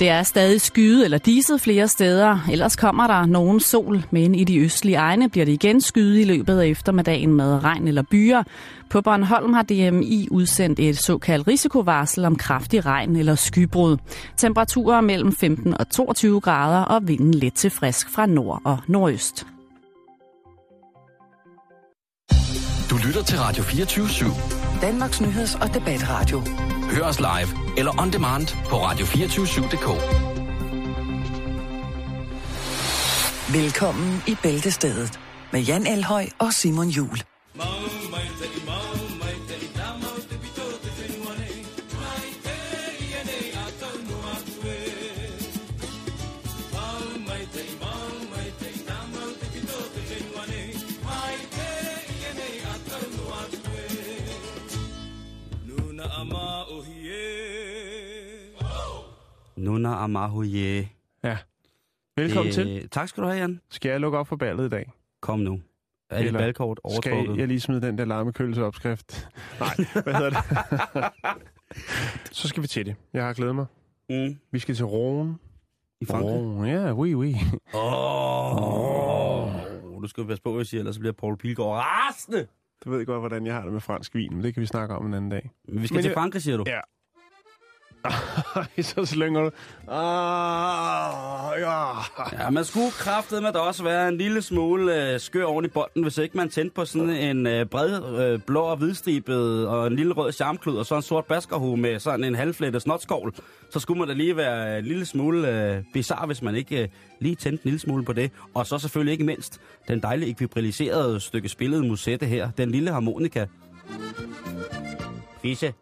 Det er stadig skyet eller diset flere steder, ellers kommer der nogen sol, men i de østlige egne bliver det igen skyet i løbet af eftermiddagen med regn eller byer. På Bornholm har DMI udsendt et såkaldt risikovarsel om kraftig regn eller skybrud. Temperaturer mellem 15 og 22 grader og vinden let til frisk fra nord og nordøst. Du lytter til Radio 24 /7. Danmarks Nyheds- og Debatradio. Hør os live eller on demand på radio247.dk. Velkommen i Bæltestedet med Jan Elhøj og Simon Jul. Nuna Amahuye. Ja. Velkommen øh, til. Tak skal du have, Jan. Skal jeg lukke op for ballet i dag? Kom nu. Er dit Eller valgkort overtrukket? Skal jeg lige smide den der larmekølelsesopskrift? Nej, hvad hedder det? Så skal vi til det. Jeg har glædet mig. Mm. Vi skal til Rouen. I Frankrig? Rouen, ja, oui, oui. Åh, oh. oh. du skal jo passe på, hvad jeg siger, ellers så bliver Paul Pilgaard rasende. Du ved godt, hvordan jeg har det med fransk vin, men det kan vi snakke om en anden dag. Men vi skal Men til jeg- Frankrig, siger du? Ja. så slynger du. Ah, ja. Ja, man skulle kraftet med også være en lille smule øh, skør oven i bolden, hvis ikke man tændte på sådan en øh, bred øh, blå og hvidstribet og en lille rød charmklud og så en sort baskerhue med sådan en halvflettet snotskovl. Så skulle man da lige være en lille smule øh, bizarre, hvis man ikke øh, lige tændte en lille smule på det. Og så selvfølgelig ikke mindst den dejlige ekvibriliserede stykke spillet musette her, den lille harmonika. Fisse.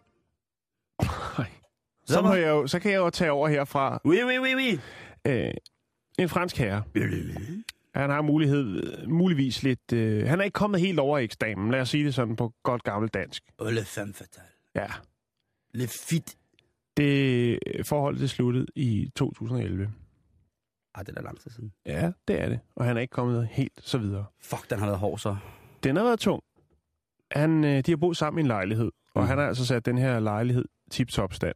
Så, må jeg jo, så kan jeg jo tage over herfra. Oui, oui, oui, oui. Øh, en fransk herre. Han har mulighed, muligvis lidt... Øh, han er ikke kommet helt over i ekstremen, lad os sige det sådan på godt gammelt dansk. Oh, le femme fatale. Ja. Le fit. Det forhold det sluttede i 2011. Ah, det er lang tid siden. Ja, det er det. Og han er ikke kommet helt så videre. Fuck, den har været hård så. Den har været tung. Han, øh, de har boet sammen i en lejlighed, og Mhm. han har altså sat den her lejlighed tip-top stand.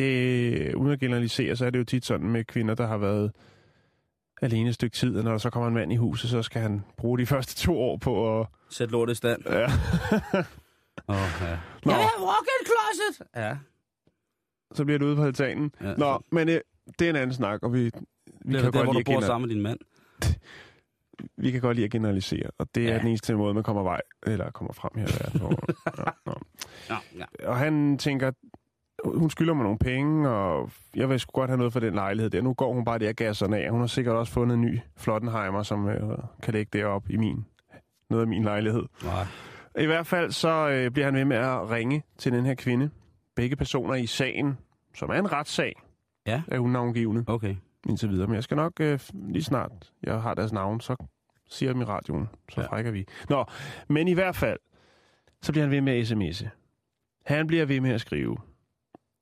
Det, uden at generalisere, så er det jo tit sådan med kvinder, der har været alene et stykke tid, og når der så kommer en mand i huset, så skal han bruge de første to år på at... Sæt lortet i stand. Ja. Oh, ja. Nå, have walk-in closet! Ja. så bliver du ude på altanen. ja. Nå, men øh, det er en anden snak, og vi, vi, det er kan, der, godt hvor lide du at bor gener- sammen med din mand. vi kan godt lide at generalisere, og det er Ja. den eneste måde, man kommer vej, eller kommer frem her i verden. Hvor, ja. Ja, ja. Og han tænker, hun skylder mig nogle penge, og jeg vil sgu godt have noget for den lejlighed der. Nu går hun bare der gasserne af. Hun har sikkert også fundet en ny Flottenheimer, som øh, kan lægge det op i min, noget af min lejlighed. Nej. I hvert fald så øh, bliver han ved med at ringe til den her kvinde. Begge personer i sagen, som er en retssag, Ja. er hun navngivende Okay. indtil videre. Men jeg skal nok øh, lige snart, jeg har deres navn, så siger jeg dem i radioen, så ja. frækker vi. Nå, men i hvert fald, så bliver han ved med at sms'e. Han bliver ved med at skrive.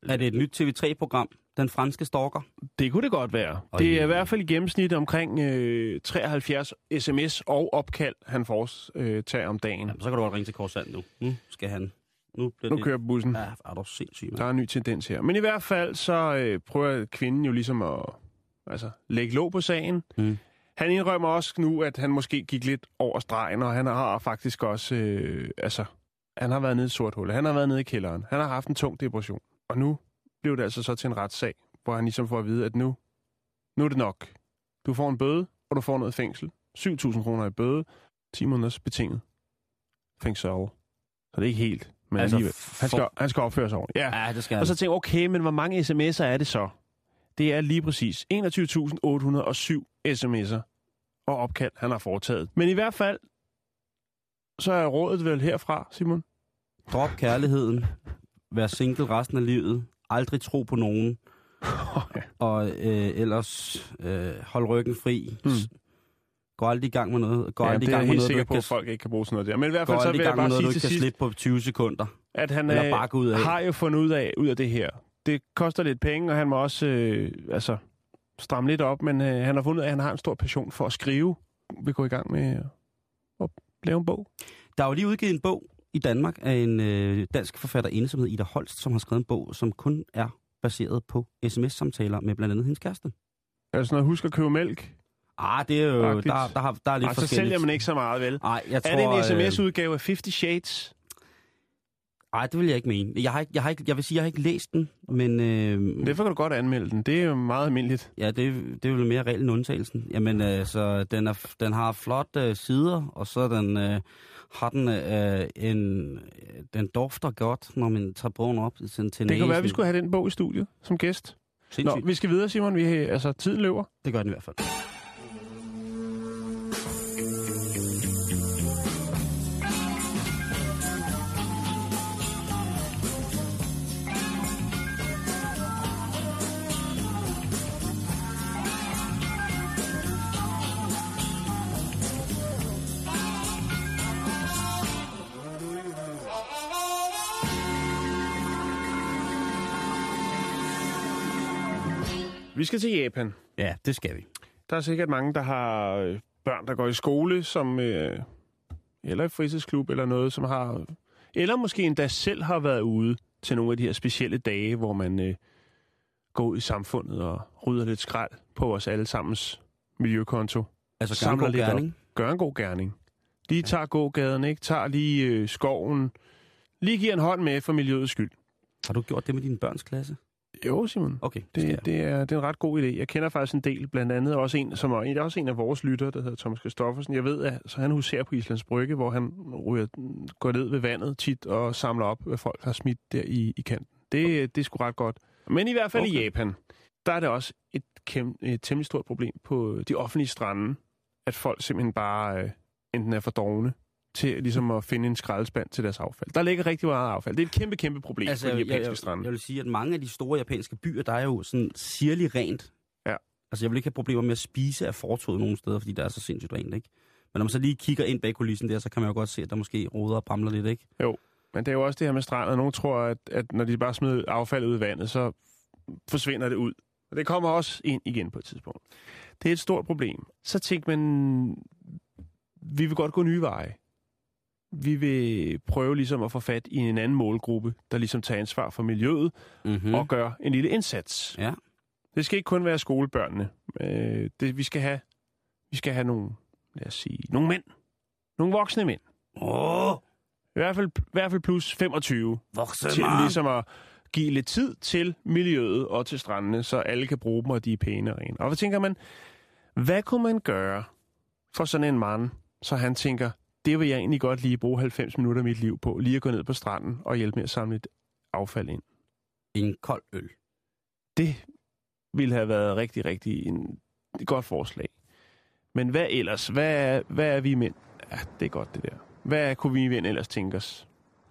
Er det et nyt TV3-program? Den franske stalker? Det kunne det godt være. Og det er i hvert fald i gennemsnit omkring øh, 73 sms og opkald, han får øh, om dagen. Jamen, så kan du godt ringe til Korsand nu. Nu skal han... Nu, bliver Nu det... kører bussen. Ja, er du sindssyg, Der mand. er en ny tendens her. Men i hvert fald så øh, prøver kvinden jo ligesom at altså, lægge låg på sagen. Mm. Han indrømmer også nu, at han måske gik lidt over stregen, og han har faktisk også, øh, altså, han har været nede i sort hul. Han har været nede i kælderen. Han har haft en tung depression. Og nu blev det altså så til en retssag, hvor han ligesom får at vide, at nu, nu er det nok. Du får en bøde, og du får noget fængsel. 7.000 kroner i bøde, 10 måneders betinget fængsel. Så det er ikke helt, men Altså, alligevel. Han skal, han skal opføre sig ordentligt. Ja. Ja, det skal han. Og så tænker jeg, okay, men hvor mange sms'er er det så? Det er lige præcis 21.807 sms'er og opkald, han har foretaget. Men i hvert fald, så er rådet vel herfra, Simon? Drop kærligheden. Vær single resten af livet. Aldrig tro på nogen. Og øh, ellers øh, hold ryggen fri. Hmm. Gå aldrig i gang med noget. Gå Ja, aldrig i gang med noget, sikker ikke på, kan, at folk ikke kan bruge sådan noget der. Men i hvert fald så vil jeg bare noget, du sige til kan sidst, slippe på 20 sekunder. at han Eller øh, bare ud af. har jo fundet ud af, ud af det her. Det koster lidt penge, og han må også øh, altså, stramme lidt op, men øh, han har fundet ud af, at han har en stor passion for at skrive. Vi går i gang med at lave en bog. Der er jo lige udgivet en bog i Danmark af en øh, dansk forfatterinde, som hedder Ida Holst, som har skrevet en bog, som kun er baseret på sms-samtaler med blandt andet hendes kæreste. Altså, når jeg husker at købe mælk, Ah, det er jo, der, der, har, der er lidt så forskelligt. sælger man ikke så meget, vel? Ej, jeg tror, er det en øh, sms-udgave af 50 Shades? Ej, det vil jeg ikke mene. Jeg, har ikke, jeg, har ikke, jeg vil sige, jeg har ikke læst den, men øh, Derfor kan du godt anmelde den. Det er jo meget almindeligt. ja, det, det er vel mere regel end undtagelsen. Jamen, øh, så den, er, den har flot øh, sider, og så den, øh, har den øh, en... Den dufter godt, når man tager bogen op til, til Det kan næsen. være, at vi skulle have den bog i studiet som gæst. Nå, Sindssygt. vi skal videre, Simon. Vi, altså, tiden løber. Det gør den i hvert fald. Vi skal til Japan. Ja, det skal vi. Der er sikkert mange, der har øh, børn, der går i skole, som øh, eller i fritidsklub eller noget, som har... Eller måske endda selv har været ude til nogle af de her specielle dage, hvor man øh, går ud i samfundet og rydder lidt skrald på vores allesammens miljøkonto. Altså, gør en god lidt op. gerning. Gør en god gerning. Lige tager gågaden, ikke? Tager lige øh, skoven. Lige giver en hånd med for miljøets skyld. Har du gjort det med din børns klasse? Jo, Simon. Okay, det, Det, er, det er en ret god idé. Jeg kender faktisk en del, blandt andet også en, som er, der er også en af vores lyttere, der hedder Thomas Kristoffersen. Jeg ved, at så han huserer på Islands Brygge, hvor han ryger, går ned ved vandet tit og samler op, hvad folk har smidt der i, i kanten. Det, det er sgu ret godt. Men i hvert fald okay. i Okay. Japan, der er det også et, kæm, et temmelig stort problem på de offentlige strande, at folk simpelthen bare øh, enten er for dogne til ligesom at finde en skraldespand til deres affald. Der ligger rigtig meget affald. Det er et kæmpe, kæmpe problem altså, på de jeg, japanske jeg, strande. jeg vil sige, at mange af de store japanske byer, der er jo sådan sirligt rent. Ja. Altså, jeg vil ikke have problemer med at spise af fortoget nogle steder, fordi der er så sindssygt rent, ikke? Men når man så lige kigger ind bag kulissen der, så kan man jo godt se, at der måske roder og bramler lidt, ikke? Men det er jo også det her med stranden. Nogen tror, at, at når de bare smider affald ud i vandet, så forsvinder det ud. Og det kommer også ind igen på et tidspunkt. Det er et stort problem. Så tænker man, vi vil godt gå nye veje. Vi vil prøve ligesom at få fat i en anden målgruppe, der ligesom tager ansvar for miljøet Mm-hmm. mm. og gør en lille indsats. Ja. Det skal ikke kun være skolebørnene. Øh, det, vi, skal have, vi skal have nogle, lad os sige, nogle mænd. Nogle voksne mænd. Åh, I hvert fald, i hvert fald plus 25 voksen til ligesom at give lidt tid til miljøet og til strandene, så alle kan bruge dem, og de er pæne og rene. Og hvad tænker man, hvad kunne man gøre for sådan en mand, så han tænker, det vil jeg egentlig godt lige bruge 90 minutter af mit liv på, lige at gå ned på stranden og hjælpe med at samle et affald ind. En kold øl. Det ville have været rigtig, rigtig en, et godt forslag. Men hvad ellers? Hvad er, hvad er vi mænd? Ja, det er godt det der. Hvad kunne vi mænd ellers tænke os?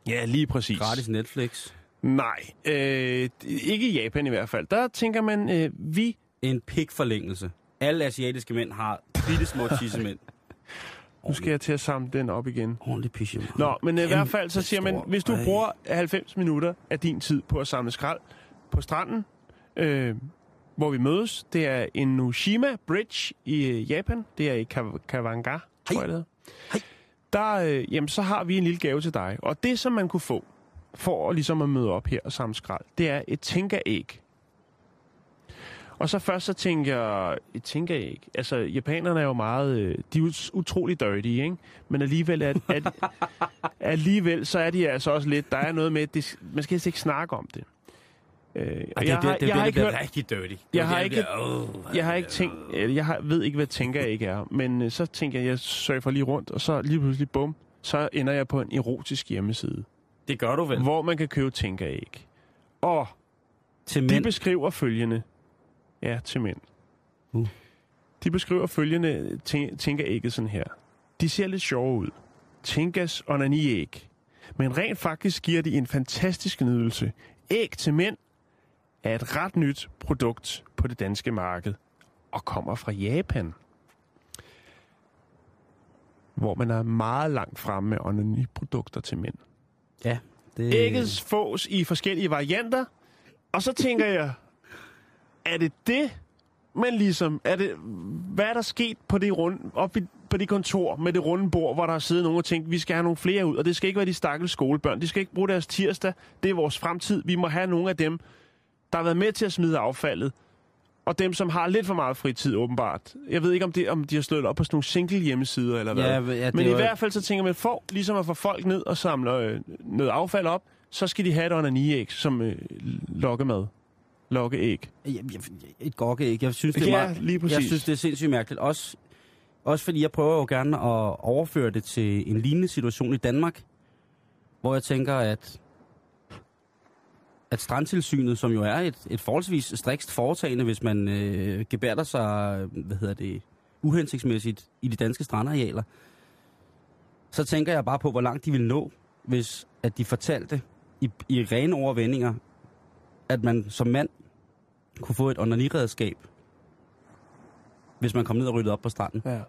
Ja, lige præcis. Gratis Netflix. Nej, øh, ikke i Japan i hvert fald. Der tænker man, øh, vi... En pikforlængelse. Alle asiatiske mænd har bitte små tissemænd. Nu skal jeg til at samle den op igen. Ordentlig pisse. Nå, men øh, i hvert fald så siger man, hvis du bruger 90 minutter af din tid på at samle skrald på stranden, øh, hvor vi mødes, det er Enoshima Bridge i øh, Japan. Det er i Kawanga, tror jeg det. Hej. Der, øh, jamen, så har vi en lille gave til dig. Og det, som man kunne få, for at, ligesom at møde op her og samle skrald, det er et tænkeræg. Og så først så tænker jeg, et tænkeræg. Altså, japanerne er jo meget, øh, de er utrolig dirty, ikke? Men alligevel, er, er de, alligevel så er de altså også lidt, der er noget med, at det, man skal helst ikke snakke om det. Øh, og det, jeg, det, har, det, jeg har det, ikke det, hørt, er rigtig dirty. Det Jeg er har ikke- jeg har ikke tænkt, øh, jeg har, ved ikke, hvad tænker ikke er, men øh, så tænker jeg, jeg surfer lige rundt, og så lige pludselig, bum, så ender jeg på en erotisk hjemmeside, Det gør du vel. hvor man kan købe tænkeræg. Og Til de mænd. beskriver følgende, ja, til mænd. Uh. De beskriver følgende, tæ- tænkerægget sådan her. De ser lidt sjove ud. Tinkas onani-æg. Men rent faktisk giver de en fantastisk nydelse. Æg til mænd er et ret nyt produkt på det danske marked og kommer fra Japan. Hvor man er meget langt fremme med onani-produkter til mænd. Ja, det... Ægget fås i forskellige varianter, og så tænker jeg, er det det, men ligesom, er det, hvad er der sket på det runde, op i, på det kontor med det runde bord, hvor der har siddet nogen og tænkt, vi skal have nogle flere ud, og det skal ikke være de stakkels skolebørn, de skal ikke bruge deres tirsdag, det er vores fremtid, vi må have nogle af dem, der har været med til at smide affaldet, og dem, som har lidt for meget fritid, åbenbart. Jeg ved ikke, om, det, om de har slået op på sådan nogle single hjemmesider, eller hvad. Ja, ja, Men i var- hvert fald så tænker man, for ligesom at få folk ned og samle øh, noget affald op, så skal de have et onaniæg som øh, lokkemad. Lokkeæg. Et gokke Jeg synes, det er Ja, meget, lige præcis. Jeg synes, det er sindssygt mærkeligt. Også, også fordi jeg prøver jo gerne at overføre det til en lignende situation i Danmark, hvor jeg tænker, at at strandtilsynet, som jo er et, et forholdsvis strikst foretagende, hvis man øh, gebærder sig, hvad hedder det, uhensigtsmæssigt i de danske strandarealer, så tænker jeg bare på, hvor langt de vil nå, hvis at de fortalte i, i rene overvendinger, at man som mand kunne få et onaniredskab, hvis man kom ned og ryddede op på stranden. Ja.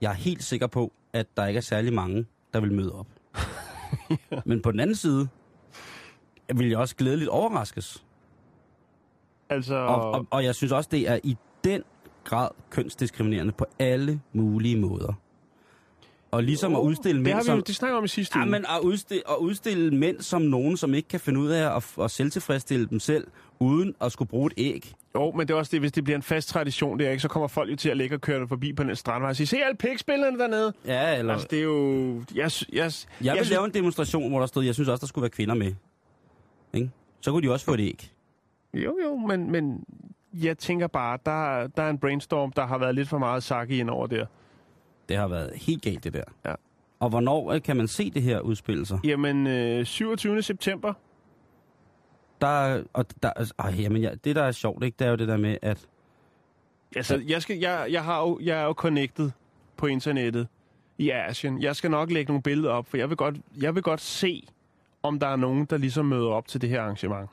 Jeg er helt sikker på, at der ikke er særlig mange, der vil møde op. Men på den anden side, vil jeg også glædeligt overraskes. Altså, Og, og, og jeg synes også, det er i den grad kønsdiskriminerende på alle mulige måder. Og ligesom at udstille det mænd har vi som... jo, det snakker vi om i sidste Ja, uge. men at udstille, at udstille mænd som nogen, som ikke kan finde ud af at, at selvtilfredsstille dem selv, uden at skulle bruge et æg. Jo, men det er også det, hvis det bliver en fast tradition der, ikke, så kommer folk jo til at ligge og køre det forbi på den strandvej og sige, se alle pikspillerne dernede. Ja, eller... Altså, det er jo... Jeg, sy- jeg, Jeg vil synes- lave en demonstration, hvor der stod, jeg synes også, der skulle være kvinder med. Ikke? Så kunne de også få et æg. Jo, jo, men, men jeg tænker bare, der, der er en brainstorm, der har været lidt for meget sakke ind over der. Det har været helt galt, det der. Ja. Og hvornår øh, kan man se det her udspille sig? Jamen, øh, 27. september. Der, og der, ej, jamen, ja, det, der er sjovt, ikke, det er jo det der med, at Altså, jeg, skal, jeg, jeg, har jo, jeg er jo connected på internettet i Asien. Jeg skal nok lægge nogle billeder op, for jeg vil godt, jeg vil godt se, om der er nogen, der ligesom møder op til det her arrangement.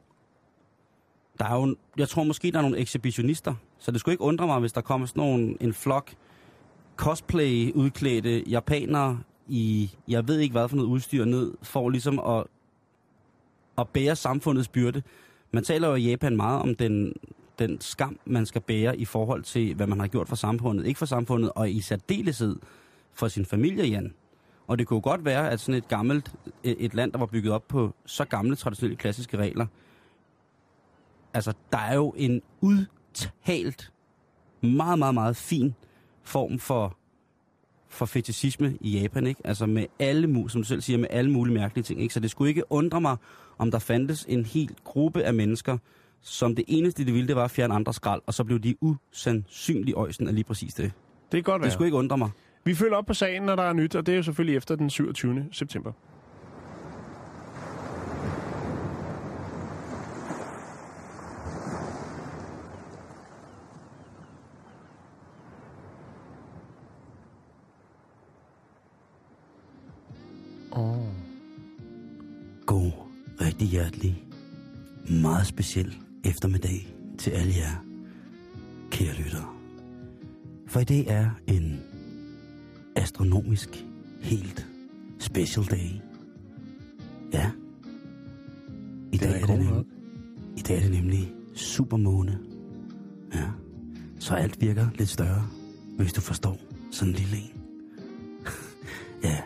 der er jo, jeg tror måske, der er nogle ekshibitionister. Så det skulle ikke undre mig, hvis der kommer sådan nogle, en flok cosplay-udklædte japanere i, jeg ved ikke hvad for noget udstyr ned, for ligesom at, at bære samfundets byrde. Man taler jo i Japan meget om den, den skam, man skal bære i forhold til, hvad man har gjort for samfundet. Ikke for samfundet, og i særdeleshed for sin familie, Jan. Og det kunne godt være, at sådan et gammelt, et et land, der var bygget op på så gamle, traditionelle, klassiske regler, altså, der er jo en udtalt, meget, meget, meget fin form for, for fetishisme i Japan, ikke? Altså med alle, som du selv siger, med alle mulige mærkelige ting, ikke? Så det skulle ikke undre mig, om der fandtes en hel gruppe af mennesker, som det eneste, de ville, det var at fjerne andre skrald, og så blev de usandsynlig øjsen af lige præcis det. Det kan godt være. Det skulle ikke undre mig. Vi følger op på sagen, når der er nyt, og det er jo selvfølgelig efter den 27. september. Meget speciel eftermiddag til alle jer, kære lyttere. For i dag er en astronomisk, helt special day. Ja. I dag, er det nem, I dag er det nemlig supermåne. Ja. Så alt virker lidt større, hvis du forstår sådan en lille en. ja,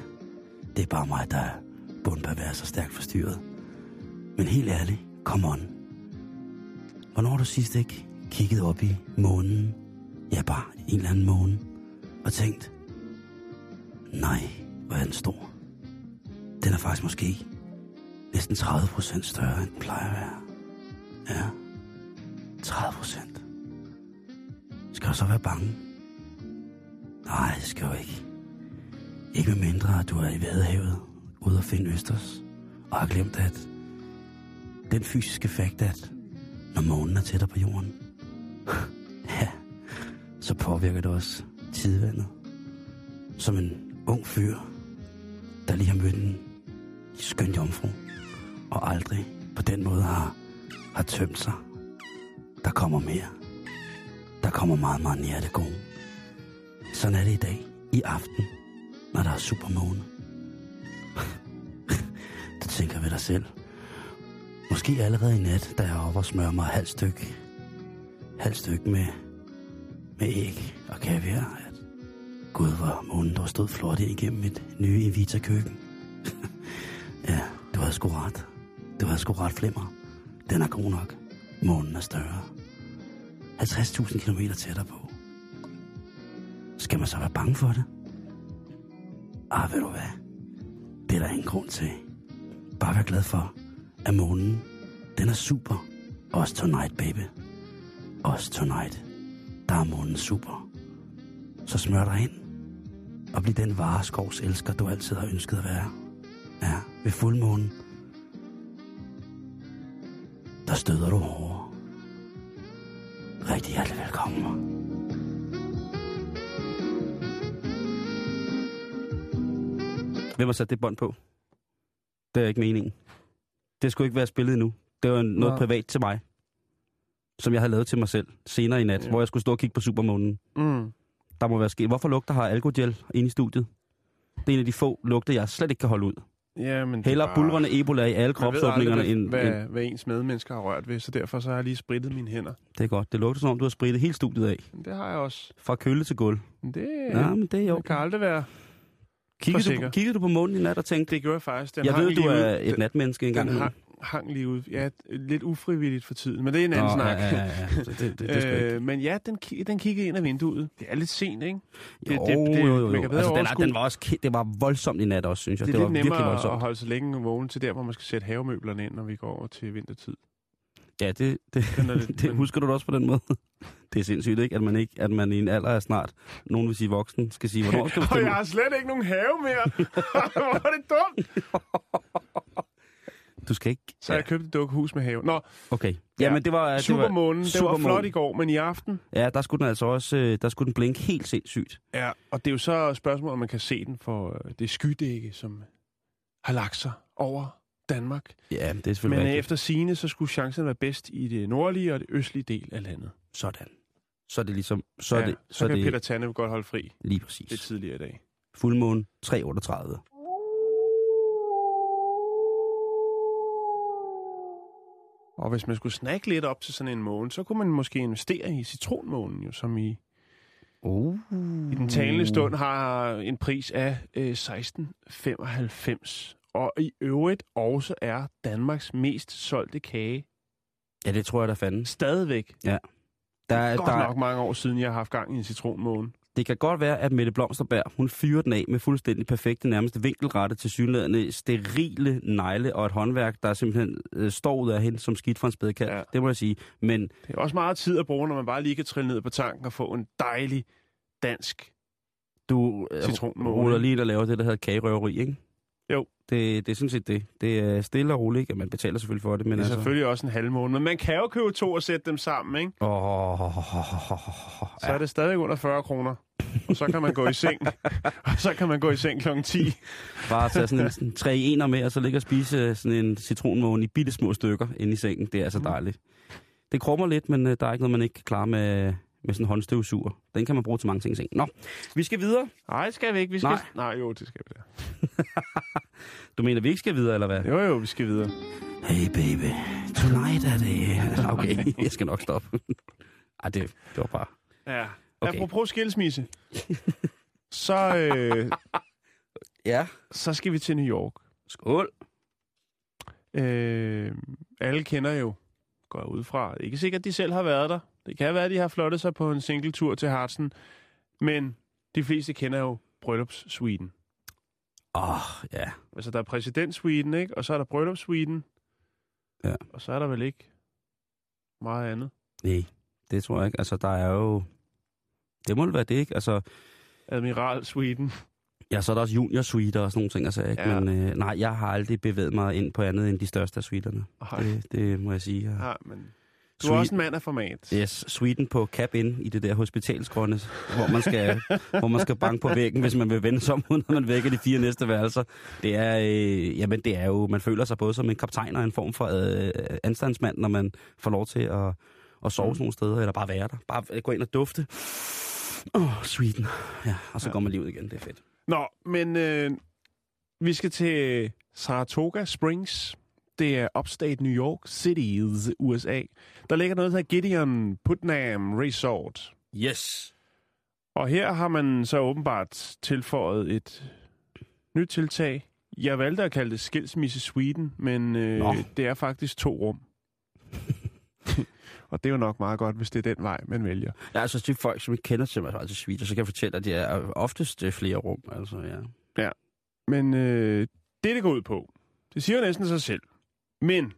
det er bare mig, der er bundpervers og stærkt forstyrret. Men helt ærligt, come on. Hvornår har du sidst ikke kigget op i månen? Ja, bare en eller anden måne. Og tænkt, nej, hvor er den stor. Den er faktisk måske næsten 30 procent større, end den plejer at være. Ja, 30 procent. Skal du så være bange? Nej, det skal du ikke. Ikke med mindre, at du er i Vadehavet, ude at finde Østers, og har glemt, at den fysiske fakt, at når månen er tættere på jorden, ja, så påvirker det også tidevandet. Som en ung fyr, der lige har mødt en skøn jomfru, og aldrig på den måde har, har tømt sig. Der kommer mere. Der kommer meget, meget nær det gode. Sådan er det i dag, i aften, når der er supermåne. du tænker ved dig selv. Måske allerede i nat, da jeg er oppe og smører mig halvt stykke, halvt stykke med, med æg og kaviar. At Gud, hvor månen der stod flot ind igennem mit nye Invita-køkken. ja, du havde sgu ret. Du havde sgu ret, Flimmer. Den er god nok. Månen er større. 50.000 km tættere på. Skal man så være bange for det? Ah, ved du hvad? Det er der ingen grund til. Bare vær glad for, af månen, den er super. Også tonight, baby. Også tonight. Der er månen super. Så smør dig ind. Og bliv den vareskovs elsker, du altid har ønsket at være. Ja, ved fuldmånen. Der støder du hårdere. Rigtig hjertelig velkommen. Hvem har sat det bånd på? Det er ikke meningen. Det skulle ikke være spillet endnu. Det var noget Nå. privat til mig. Som jeg havde lavet til mig selv senere i nat, Ja. hvor jeg skulle stå og kigge på Supermånen. Mm. Der må være sket. Hvorfor lugter har alkogel inde i studiet? Det er en af de få lugte, jeg slet ikke kan holde ud. Ja, men er Heller bare- bulrende ebola i alle kropsåbningerne end, hvad, end... hvad, ens medmennesker har rørt ved, så derfor så har jeg lige sprittet mine hænder. Det er godt. Det lugter som om, du har spritet hele studiet af. Det har jeg også. Fra kølle til gulv. Det, Ja, men det er jo... det kan aldrig være. Kiggede du, på, kiggede du på månen i nat og tænkte, Det gjorde jeg faktisk. Den jeg ved, du er ud. et natmenneske engang. den hang, hang lige ud. Ja, lidt ufrivilligt for tiden, men det er en anden Nå, snak. Ja, ja, ja. Det, det, det, det, det øh, men ja, den, den kiggede ind af vinduet. Det er lidt sent, ikke? jo, det- det- det- jo, jo, Altså, den, er, den var også, det var voldsomt i nat også, synes jeg. Det Det, er var lidt virkelig nemmere at voldsomt. holde så længe vågen til der, hvor man skal sætte havemøblerne ind, når vi går over til vintertid. Ja, det, det, Den er lidt- det husker du det også på den måde. Det er sindssygt, ikke? At man, ikke, at man i en alder er snart, nogen vil sige voksen, skal sige, hvornår skal du Og jeg har slet ikke nogen have mere. Hvor er det dumt. Du skal ikke... Så jeg købte et dukkehus med have. Nå, Okay. Ja, men det var... det var Supermånen, det var Supermånen. flot i går, men i aften... Ja, der skulle den altså også... øh, Der skulle den blinke helt sindssygt. Ja, og det er jo så spørgsmålet, om man kan se den for øh, det skydække, som har lagt sig over Danmark. Ja, det er Men selvfølgelig øh, rigtigt. efter sine så skulle chancen være bedst i det nordlige og det østlige del af landet. Sådan. Så er det ligesom... Så er ja, det, så, så er kan det Peter Tanne godt holde fri lige præcis. lidt tidligere i dag. Fuldmåne 338. Og hvis man skulle snakke lidt op til sådan en måne, så kunne man måske investere i citronmånen, jo, som i, Uh. i den talende stund har en pris af øh, 1695. Og i øvrigt også er Danmarks mest solgte kage Ja, det tror jeg, der fandens. stadigvæk. Der, er, Godt der, nok mange år siden, jeg har haft gang i en citronmåne. det kan godt være, at Mette Blomsterberg, hun fyrer den af med fuldstændig perfekte, nærmest vinkelrette til synlædende, sterile negle og et håndværk, der simpelthen øh, står ud af hende som skidt fra en spædekat. Ja. Ja. Det må jeg sige. Men Det er også meget tid at bruge, når man bare lige kan trille ned på tanken og få en dejlig dansk du øh, ruller lige ind og laver det, der hedder kagerøveri, ikke? Jo. Det, det er sådan set det. Det er stille og roligt, ikke? Man betaler selvfølgelig for det, men Det er altså... selvfølgelig også en halv måned, men man kan jo købe to og sætte dem sammen, ikke? Åh, oh, Så er det stadig under 40 kroner. Og så kan man gå i seng. og så kan man gå i seng kl. 10. Bare tage sådan en sådan tre ener med, og så ligge og spise øh, sådan en citronmåne i bitte små stykker inde i sengen. Det er altså dejligt. Det krummer lidt, men øh, der er ikke noget, man ikke kan klare med, med sådan en håndstøvsuger. Den kan man bruge til mange ting. Nå, vi skal videre. Nej, skal vi ikke. Vi skal... Nej. Nej, jo, det skal vi da. Du mener, vi ikke skal videre, eller hvad? Jo, jo, vi skal videre. Hey baby, tonight er det... Okay, jeg skal nok stoppe. Ej, det, det var bare... Ja. Okay. Apropos skilsmisse. så, øh, Ja. så skal vi til New York. Skål. Øh, alle kender jo, går ud fra. Ikke sikkert, de selv har været der. Det kan være, at de har flottet sig på en single tur til Hartsen. Men de fleste kender jo bryllupssuiten. Åh, oh, ja. Altså, der er præsidentsuiten, ikke? Og så er der bryllupssuiten. Ja. Og så er der vel ikke meget andet. Nej, det tror jeg ikke. Altså, der er jo... Det må være det, ikke? Altså, Admiralsuiten. ja, så er der også junior suiter og sådan nogle ting, altså, ikke? Ja. Men øh, nej, jeg har aldrig bevæget mig ind på andet end de største af suiterne. Det, det må jeg sige. Ja. Ja, men du er Suite- også en mand af format. Yes, suiten på Cap Inn i det der hospitalsgrønne, hvor man skal, hvor man skal banke på væggen, hvis man vil vende sig om, at man vækker de fire næste værelser. Det er, øh, jamen det er jo, man føler sig både som en kaptajn og en form for øh, anstandsmand, når man får lov til at, at sove sådan nogle steder, eller bare være der. Bare gå ind og dufte. Åh, oh, suiten. Ja, og så ja. går man lige ud igen, det er fedt. Nå, men øh, vi skal til Saratoga Springs. Det er upstate New York Cities, USA. Der ligger noget, der hedder Gideon Putnam Resort. Yes. Og her har man så åbenbart tilføjet et nyt tiltag. Jeg valgte at kalde det Skilsmisse Sweden, men øh, Nå. det er faktisk to rum. Og det er jo nok meget godt, hvis det er den vej, man vælger. Ja, altså til folk, som ikke kender til mig, altså Schweiz, så kan jeg fortælle, at det er oftest øh, flere rum. Altså, ja. Men øh, det, det går ud på, det siger jo næsten sig selv. Men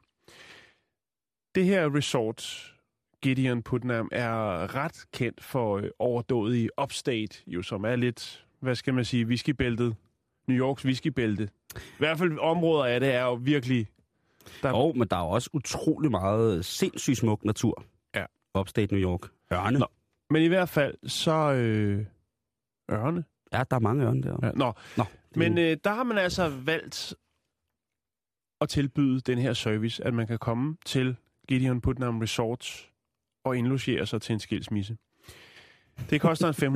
det her resort, Gideon Putnam, er ret kendt for øh, overdådige upstate, jo, som er lidt, hvad skal man sige, whiskybæltet. New Yorks whiskybælte. I hvert fald områder af det er jo virkelig... Der... Og, men der er jo også utrolig meget sindssygt smuk natur. Ja. Upstate New York. Ørne. Nå. Men i hvert fald, så... Øh, ørne? Ja, der er mange ørne der. Ja, nå. nå men øh, der har man altså valgt at tilbyde den her service, at man kan komme til Gideon Putnam Resort og indlogere sig til en skilsmisse. Det koster en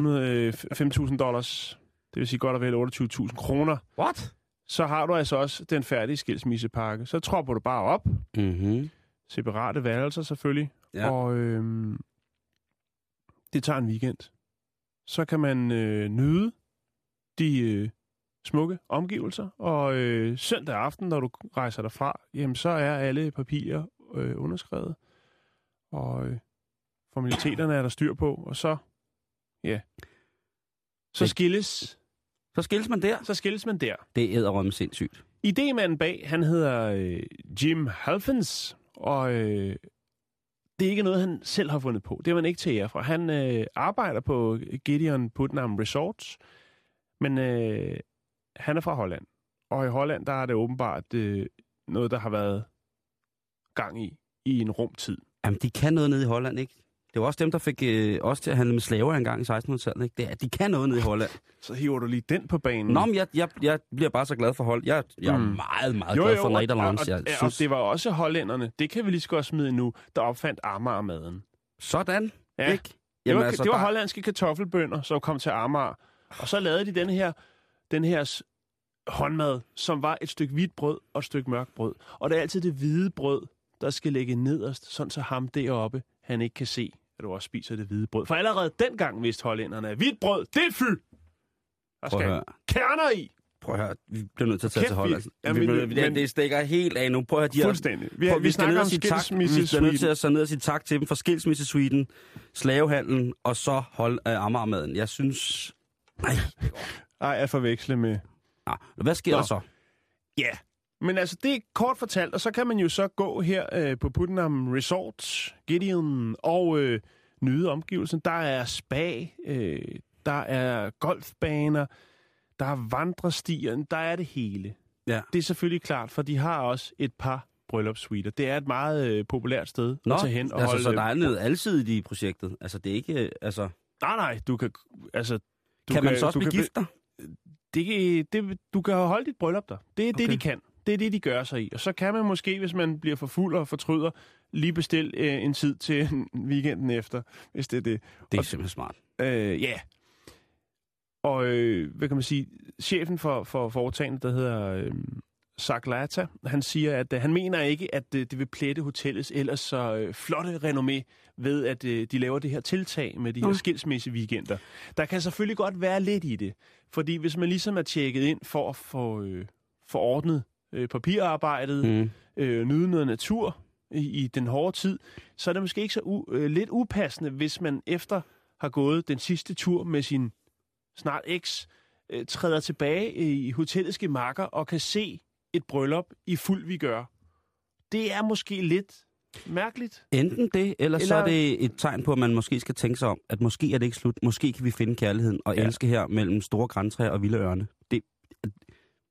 5.000 øh, dollars, det vil sige godt og vel 28.000 kroner. What? Så har du altså også den færdige skilsmissepakke. Så tropper du bare op. Mm-hmm. Separate værelser selvfølgelig. Ja. Og øhm, det tager en weekend. Så kan man øh, nyde de øh, smukke omgivelser, og øh, søndag aften, når du rejser derfra, jamen så er alle papirer øh, underskrevet, og øh, formaliteterne er der styr på, og så, ja, så skilles... Så skilles man der? Så skilles man der. Det er æderrømme sindssygt. Idémanden bag, han hedder øh, Jim Halfens, og øh, det er ikke noget, han selv har fundet på. Det er man ikke til ære for. Han øh, arbejder på Gideon Putnam Resorts, men øh, han er fra Holland. Og i Holland, der er det åbenbart øh, noget, der har været gang i, i en rumtid. Jamen, de kan noget nede i Holland, ikke? Det var også dem, der fik øh, os til at handle med slaver engang i 1600-tallet, ikke? Det er, de kan noget nede i Holland. Så hiver du lige den på banen. Nå, men jeg, jeg, jeg bliver bare så glad for hold. Jeg, jeg er mm. meget, meget jo, glad for Nederlands. Og, og, jeg synes... og det var også hollænderne, det kan vi lige så godt smide nu, der opfandt Amager-maden. Sådan, ja. ikke? Jamen, det var, altså, det var der... hollandske kartoffelbønder, som kom til Amager. Og så lavede de den her den her håndmad, som var et stykke hvidt brød og et stykke mørkt brød. Og det er altid det hvide brød, der skal ligge nederst, sådan så ham deroppe, han ikke kan se, at du også spiser det hvide brød. For allerede dengang vidste hollænderne, at hvidt brød, det er fy! Der skal kerner i. Prøv at høre, vi bliver nødt til at tage Kæft, til Holland. Ja, vi, vi, men, det stikker helt af nu. Prøv at høre, de Fuldstændig. Vi, prøv, vi, vi skal ned og sige tak. Vi skal nødt til at så ned og sige tak til dem for skilsmisse Sweden, slavehandlen, og så hold af uh, Amagermaden. Jeg synes... Nej. Ej, at forveksle med... Ja, hvad sker Nå. der så? Ja, men altså det er kort fortalt, og så kan man jo så gå her øh, på Putnam Resort, Gideon, og øh, nyde omgivelsen. Der er spa, øh, der er golfbaner, der er vandrestier, der er det hele. Ja. Det er selvfølgelig klart, for de har også et par bryllupssuiter. Det er et meget øh, populært sted Nå, at tage hen og altså, holde... så der er noget alsidigt i projektet? Altså, det er ikke... Øh, altså... Nej, nej, du kan... Altså, du kan, kan man så også blive gift dig? Det, det, du kan holde dit bryllup der. Det er okay. det, de kan. Det er det, de gør sig i. Og så kan man måske, hvis man bliver for fuld og fortryder, lige bestille øh, en tid til weekenden efter, hvis det er det. Det er og, simpelthen smart. Øh, ja. Og øh, hvad kan man sige? Chefen for, for foretagendet, der hedder øh, Saklata, han siger, at øh, han mener ikke, at øh, det vil plætte hotellets ellers så øh, flotte renommé ved, at øh, de laver det her tiltag med de her mm. skilsmisse weekender. Der kan selvfølgelig godt være lidt i det, fordi hvis man ligesom er tjekket ind for at få øh, forordnet øh, papirarbejdet, mm. øh, nyde noget natur i, i den hårde tid, så er det måske ikke så u, øh, lidt upassende, hvis man efter har gået den sidste tur med sin snart eks, øh, træder tilbage i hotellets gemakker og kan se et bryllup i fuld vi gør. Det er måske lidt mærkeligt. Enten det, eller, eller så er det et tegn på, at man måske skal tænke sig om, at måske er det ikke slut. Måske kan vi finde kærligheden og ja. elske her mellem store græntræer og vilde ørne. Det,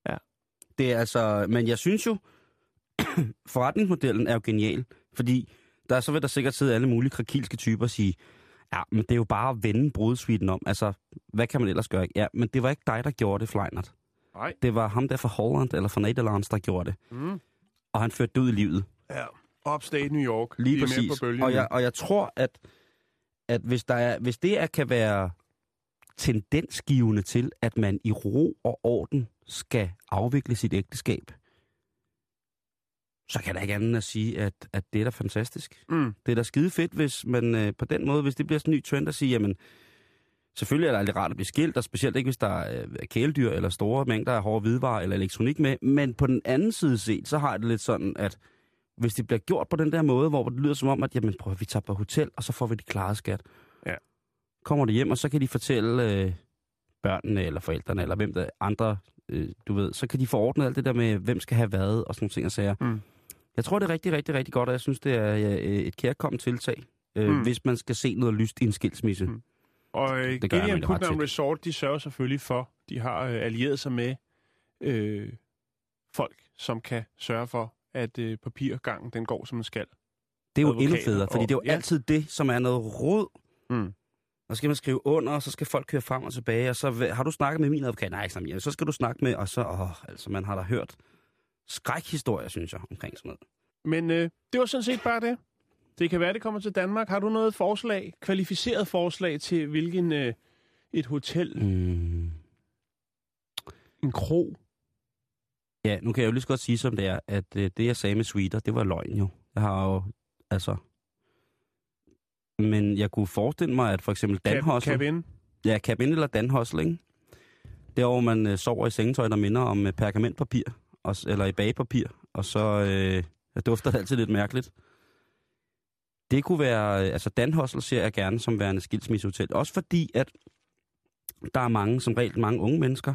ja. det er altså... Men jeg synes jo, forretningsmodellen er jo genial, fordi der så vil der sikkert sidde alle mulige krakilske typer og sige, ja, men det er jo bare at vende brudsviten om. Altså, hvad kan man ellers gøre? Ja, men det var ikke dig, der gjorde det, Fleinert. Nej. Det var ham der fra Holland eller fra Nederlands, der gjorde det. Mm. Og han førte det ud i livet. Ja, upstate New York. Lige præcis. På og, jeg, og jeg tror, at, at hvis, der er, hvis det er, kan være tendensgivende til, at man i ro og orden skal afvikle sit ægteskab, så kan der ikke andet at sige, at, at det er da fantastisk. Mm. Det er da skide fedt, hvis man øh, på den måde, hvis det bliver sådan en ny trend at sige, jamen, Selvfølgelig er det aldrig rart at blive skilt, og specielt ikke, hvis der er kæledyr eller store mængder af hårde hvidevarer eller elektronik med. Men på den anden side set, så har jeg det lidt sådan, at hvis det bliver gjort på den der måde, hvor det lyder som om, at jamen, prøv, vi tager på hotel, og så får vi det klare skat. Ja. Kommer det hjem, og så kan de fortælle øh, børnene, eller forældrene, eller hvem der andre, øh, du ved, så kan de få ordnet alt det der med, hvem skal have hvad, og sådan nogle ting og sager. Mm. Jeg tror, det er rigtig, rigtig, rigtig godt, og jeg synes, det er øh, et kærkommet tiltag, øh, mm. hvis man skal se noget lyst i en skilsmisse. Mm. Og øh, Det gør jeg Gideon Putnam. Resort, de sørger selvfølgelig for, de har øh, allieret sig med øh, folk, som kan sørge for, at øh, papirgangen den går, som den skal. Det er jo endnu federe, fordi og- det er jo ja. altid det, som er noget råd. Mm. Og så skal man skrive under, og så skal folk køre frem og tilbage, og så "Hva- har du snakket med min advokat? Nej, ikke så skal du snakke med, og så, åh, altså man har da hørt skrækhistorier, synes jeg, omkring sådan noget. Men øh, det var sådan set bare det. Det kan være, det kommer til Danmark. Har du noget forslag, kvalificeret forslag til, hvilken øh, et hotel, Mm. en krog? Ja, nu kan jeg jo lige så godt sige, som det er, at øh, det, jeg sagde med sweeter, det var løgn jo. Jeg har jo, altså... Men jeg kunne forestille mig, at for eksempel Dan Cab, Hustle... cabin? Ja, cabin eller Dan Hustle, ikke? Der hvor man øh, sover i sengetøj, der minder om øh, pergamentpapir, og, eller i bagepapir, og så øh, dufter det altid lidt mærkeligt. Det kunne være, øh, altså Dan Hustle ser jeg gerne som værende skilsmissehotel. Også fordi, at der er mange, som regel mange unge mennesker.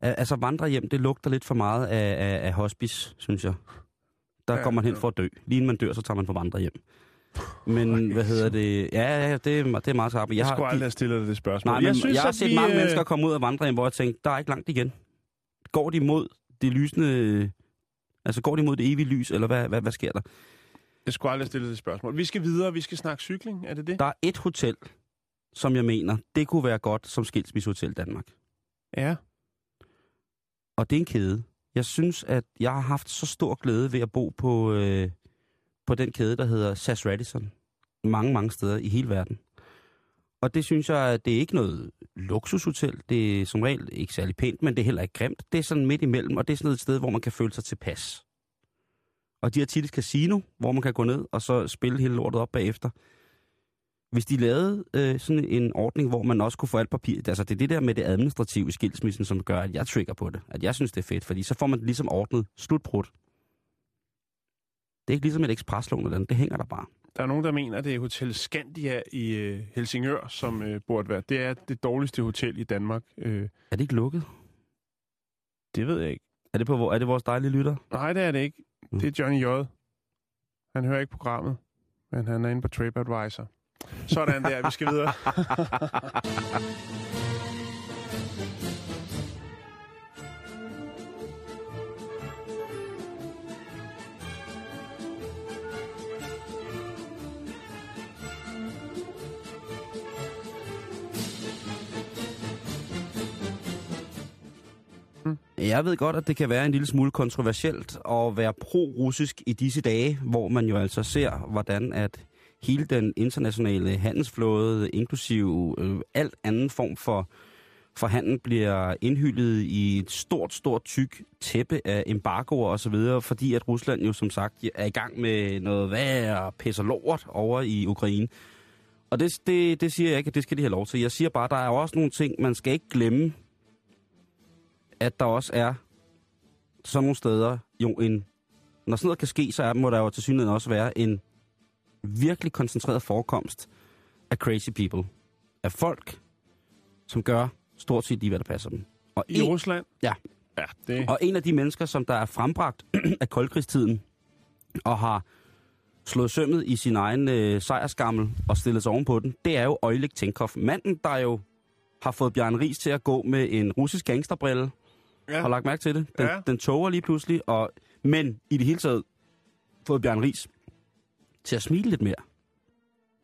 Al- Altså vandrehjem, det lugter lidt for meget af, af, af hospice, synes jeg. Der Ja, går man hen ja. for at dø. Lige inden man dør, så tager man på vandrehjem. Men, hvad hedder det? Ja, ja, det, er, det er meget skarpt. Jeg har- skulle aldrig have stillet det spørgsmål. Nej, men jeg, synes, jeg har at set vi, mange øh, mennesker komme ud af vandrehjem, hvor jeg tænkte, der er ikke langt igen. Går de mod det lysende... Altså går de mod det evige lys, eller hvad, hvad, hvad sker der? Jeg skulle aldrig have stillet det spørgsmål. Vi skal videre, vi skal snakke cykling, er det det? Der er et hotel, som jeg mener, det kunne være godt som skilsmissehotel Danmark. Ja. Og det er en kæde. Jeg synes, at jeg har haft så stor glæde ved at bo på, øh, på den kæde, der hedder SAS Radisson. Mange, mange steder i hele verden. Og det synes jeg, at det er ikke noget luksushotel. Det er som regel ikke særlig pænt, men det er heller ikke grimt. Det er sådan midt imellem, og det er sådan et sted, hvor man kan føle sig tilpas. Og de har tit et casino, hvor man kan gå ned og så spille hele lortet op bagefter. Hvis de lavede øh, sådan en ordning, hvor man også kunne få alt papir, altså det er det der med det administrative skilsmissen, som gør, at jeg trigger på det. At jeg synes, det er fedt, fordi så får man det ligesom ordnet slutbrud. Det er ikke ligesom et ekspreslån eller andet, det hænger der bare. Der er nogen, der mener, at det er Hotel Scandia i øh, Helsingør, som øh, burde være. Det er det dårligste hotel i Danmark. Øh, Er det ikke lukket? det ved jeg ikke. Er det, på, hvor- er det vores dejlige lytter? Nej, det er det ikke. Mm. Det er Johnny J. Han hører ikke programmet, men han er inde på TripAdvisor. Sådan der, vi skal videre. Jeg ved godt, at det kan være en lille smule kontroversielt at være pro-russisk i disse dage, hvor man jo altså ser, hvordan at hele den internationale handelsflåde, inklusive øh, alt anden form for, for handel, bliver indhyldet i et stort, stort tyk tæppe af embargoer osv., fordi at Rusland jo som sagt er i gang med noget værre pisse lort over i Ukraine. Og det, det, det siger jeg ikke, at det skal de have lov til. Jeg siger bare, at der er også nogle ting, man skal ikke glemme, at der også er sådan nogle steder jo en... Når sådan noget kan ske, så er, må der jo til synligheden også være en virkelig koncentreret forekomst af crazy people. Af folk, som gør stort set lige, hvad der passer dem. Og I en, Rusland? Ja. Ja, det... og en af de mennesker, som der er frembragt af koldkrigstiden, og har slået sømmet i sin egen øh, sejrskammel og stillet sig ovenpå den, det er jo Oleg Tenkov. Manden, der jo har fået Bjørn Ries til at gå med en russisk gangsterbrille, Ja. har lagt mærke til det. Den, Ja. den toger lige pludselig, og, men i det hele taget fået Bjørn Ries til at smile lidt mere.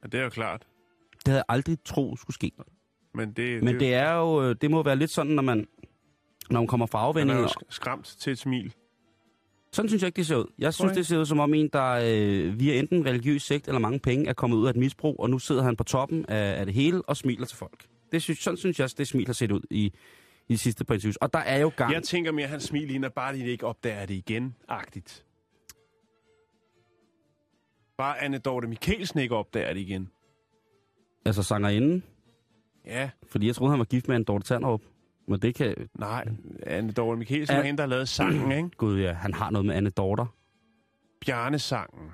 ja, det er jo klart. Det havde jeg aldrig tro skulle ske. Men det, Men det er jo, øh, det må være lidt sådan, når man, når man kommer fra han er afvendingen. jo sk- skræmt til et smil. Sådan synes jeg ikke, det ser ud. Jeg synes, Nej. det ser ud som om en, der øh, via enten en religiøs sekt eller mange penge er kommet ud af et misbrug, og nu sidder han på toppen af, af det hele og smiler til folk. Det synes, sådan synes jeg, det smil har set ud i, i sidste par interviews. Og der er jo gang. Jeg tænker mere, at han smil ligner bare, de ikke opdager det igen-agtigt. Bare Anne Dorte Mikkelsen ikke opdager det igen. Altså sangerinden, Ja, fordi jeg troede, han var gift med en Dorte Tanderup. Men det kan... nej. Anne Dorte Mikkelsen Ja. var hende, der lavede sangen, ikke? Gud ja, han har noget med Anne Dorter. Bjarne-sangen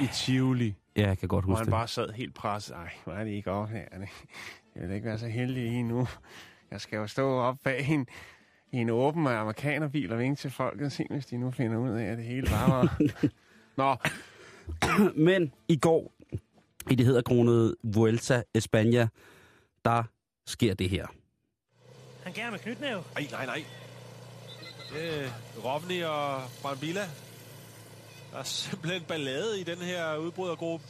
i Tivoli, Ja, jeg kan godt huske han det. bare sad helt presset. Ej, hvor er det ikke her. Jeg vil ikke være så heldig i nu. Jeg skal jo stå op bag en, i en åben amerikanerbil og vinke til folket. Se, hvis de nu finder ud af, at det hele bare var... Nå, Men i går, i det hedder kronede Vuelta España, der sker det her. Han gerne med knytnæve. Ej, nej, nej. Det er Rovni og Brambilla. Der er simpelthen ballade i den her udbrydergruppe.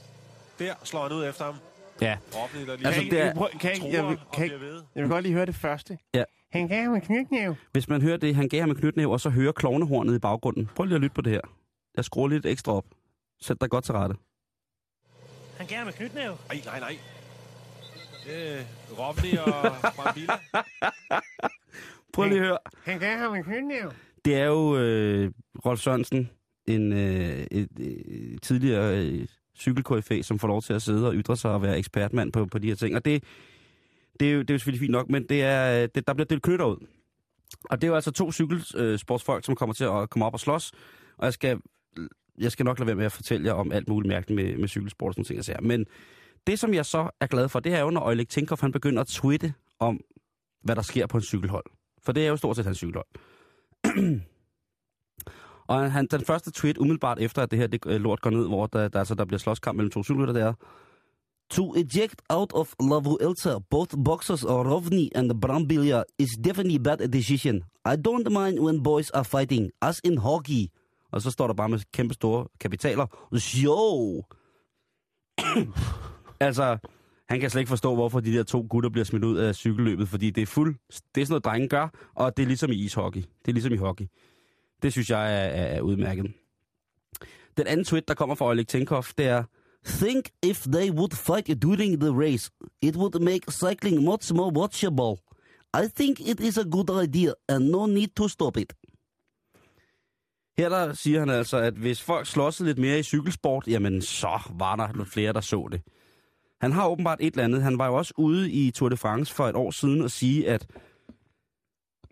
Der slår han ud efter ham. Ja, Altså, kan, det er- jeg, prøv, kan, jeg, jeg, vil- kan, jeg, jeg vil godt lige høre det første. Ja. Han gav med knytnæve. hvis man hører det, han gav ham med knytnæv, og så hører klovnehornet i baggrunden. Prøv lige at lytte på det her. Jeg skruer lidt ekstra op. Sæt dig godt til rette. Han gerne med knytnæve. Ej, nej, nej. Det er Rovni og Brambilla. Prøv lige at høre. Han gav med knytnæve. Det er jo øh, Rolf Sørensen, en øh, et, øh, tidligere øh, cykelkoryfæ, som får lov til at sidde og ytre sig og være ekspertmand på, på de her ting. Og det, det, er, jo, det er jo selvfølgelig fint nok, men det er, det, der bliver delt knytter ud. Og det er jo altså to cykelsportsfolk, som kommer til at komme op og slås. Og jeg skal, jeg skal nok lade være med at fortælle jer om alt muligt mærkeligt med, med cykelsport og sådan ting, jeg siger. Men det, som jeg så er glad for, det er jo, når Øjlik Tinkoff han begynder at twitte om, hvad der sker på en cykelhold. For det er jo stort set hans cykelhold. Og han, den første tweet umiddelbart efter, at det her det, øh, lort går ned, hvor der, der, altså, der bliver slåskamp mellem to cykelrytter, det er To eject out of La Vuelta, both boxers Rovni and Brambilia is definitely bad decision. I don't mind when boys are fighting, as in hockey. Og så står der bare med kæmpe store kapitaler. Jo! altså, han kan slet ikke forstå, hvorfor de der to gutter bliver smidt ud af cykelløbet, fordi det er fuld... Det er sådan noget, drenge gør, og det er ligesom i ishockey. Det er ligesom i hockey. Det synes jeg er, er, er udmærket. Den anden tweet, der kommer fra Oleg Tinkoff, det er Think if they would fight during the race. It would make cycling much more watchable. I think it is a good idea, and no need to stop it. Her der siger han altså, at hvis folk slåsede lidt mere i cykelsport, jamen så var der lidt flere, der så det. Han har åbenbart et eller andet. Han var jo også ude i Tour de France for et år siden og sige, at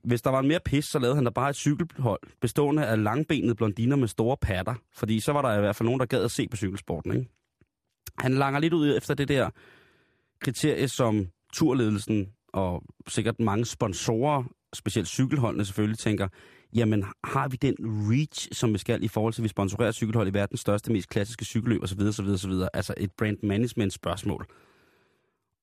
hvis der var mere pis, så lavede han da bare et cykelhold bestående af langbenede blondiner med store patter. Fordi så var der i hvert fald nogen, der gad at se på cykelsporten. Ikke? Han langer lidt ud efter det der kriterie, som turledelsen og sikkert mange sponsorer, specielt cykelholdene selvfølgelig, tænker, jamen har vi den reach, som vi skal i forhold til, at vi sponsorerer cykelhold i verdens største, mest klassiske cykelløb osv. osv., osv. Altså et brand management spørgsmål.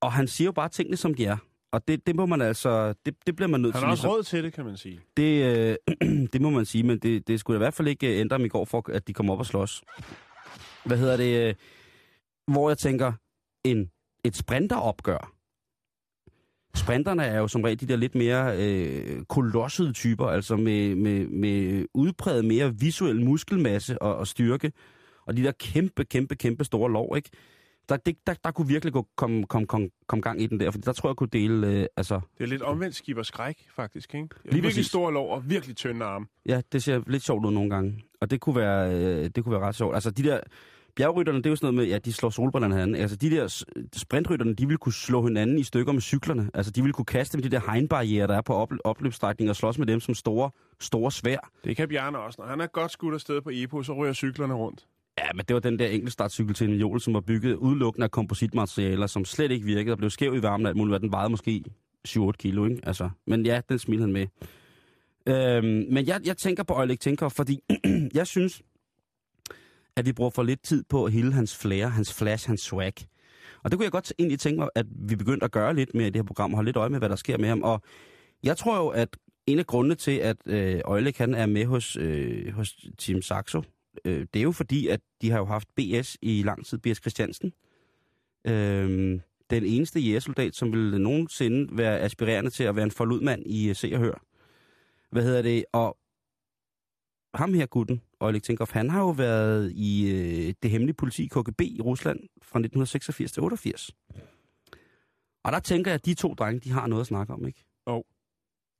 Og han siger jo bare tingene, som de er. Og det, det må man altså, det, det bliver man nødt Han til. har også ligesom- råd til det, kan man sige. det, øh, det må man sige, men det, det skulle i hvert fald ikke øh, ændre dem i går, for at de kommer op og slås. Hvad hedder det? Øh, hvor jeg tænker, en, et sprinteropgør. Sprinterne er jo som regel de der lidt mere øh, kolossede typer, altså med, med, med udpræget mere visuel muskelmasse og, og styrke. Og de der kæmpe, kæmpe, kæmpe store lov, ikke? Der, det, der, der kunne virkelig gå, komme kom, kom, kom gang i den der, for der tror jeg kunne dele, øh, altså, Det er lidt omvendt skib og skræk, faktisk, ikke? Lige virkelig præcis. store lov og virkelig tynde arme. Ja, det ser lidt sjovt ud nogle gange. Og det kunne være, øh, det kunne være ret sjovt. Altså de der bjergrytterne, det er jo sådan noget med, ja, de slår solbrillerne hinanden. Altså de der sprintrytterne, de vil kunne slå hinanden i stykker med cyklerne. Altså de vil kunne kaste med de der hegnbarriere, der er på op, opløbsstrækning og slås med dem som store, store svær. Det kan Bjarne også. Når han er godt skudt afsted på EPO, så ryger cyklerne rundt. Ja, men det var den der enkeltstartcykel til en jol, som var bygget udelukkende af kompositmaterialer, som slet ikke virkede og blev skæv i varmen og alt muligt. Den vejede måske 7-8 kilo, ikke? Altså, men ja, den smilede han med. Øhm, men jeg, jeg tænker på Oleg Tinker, fordi jeg synes, at vi bruger for lidt tid på at hele hans flair, hans flash, hans swag. Og det kunne jeg godt egentlig tænke mig, at vi begyndte at gøre lidt mere i det her program, og holde lidt øje med, hvad der sker med ham. Og jeg tror jo, at en af grundene til, at øh, Oleg han er med hos, øh, hos Team Saxo, øh, det er jo fordi, at de har jo haft BS i lang tid, BS Christiansen. Øh, den eneste jægersoldat, som vil nogensinde være aspirerende til at være en forludmand i uh, Se og Hør. Hvad hedder det? Og ham her gutten, Oleg Tinkoff, han har jo været i øh, det hemmelige politi KGB i Rusland fra 1986 til 88. Og der tænker jeg, at de to drenge, de har noget at snakke om, ikke? Jo.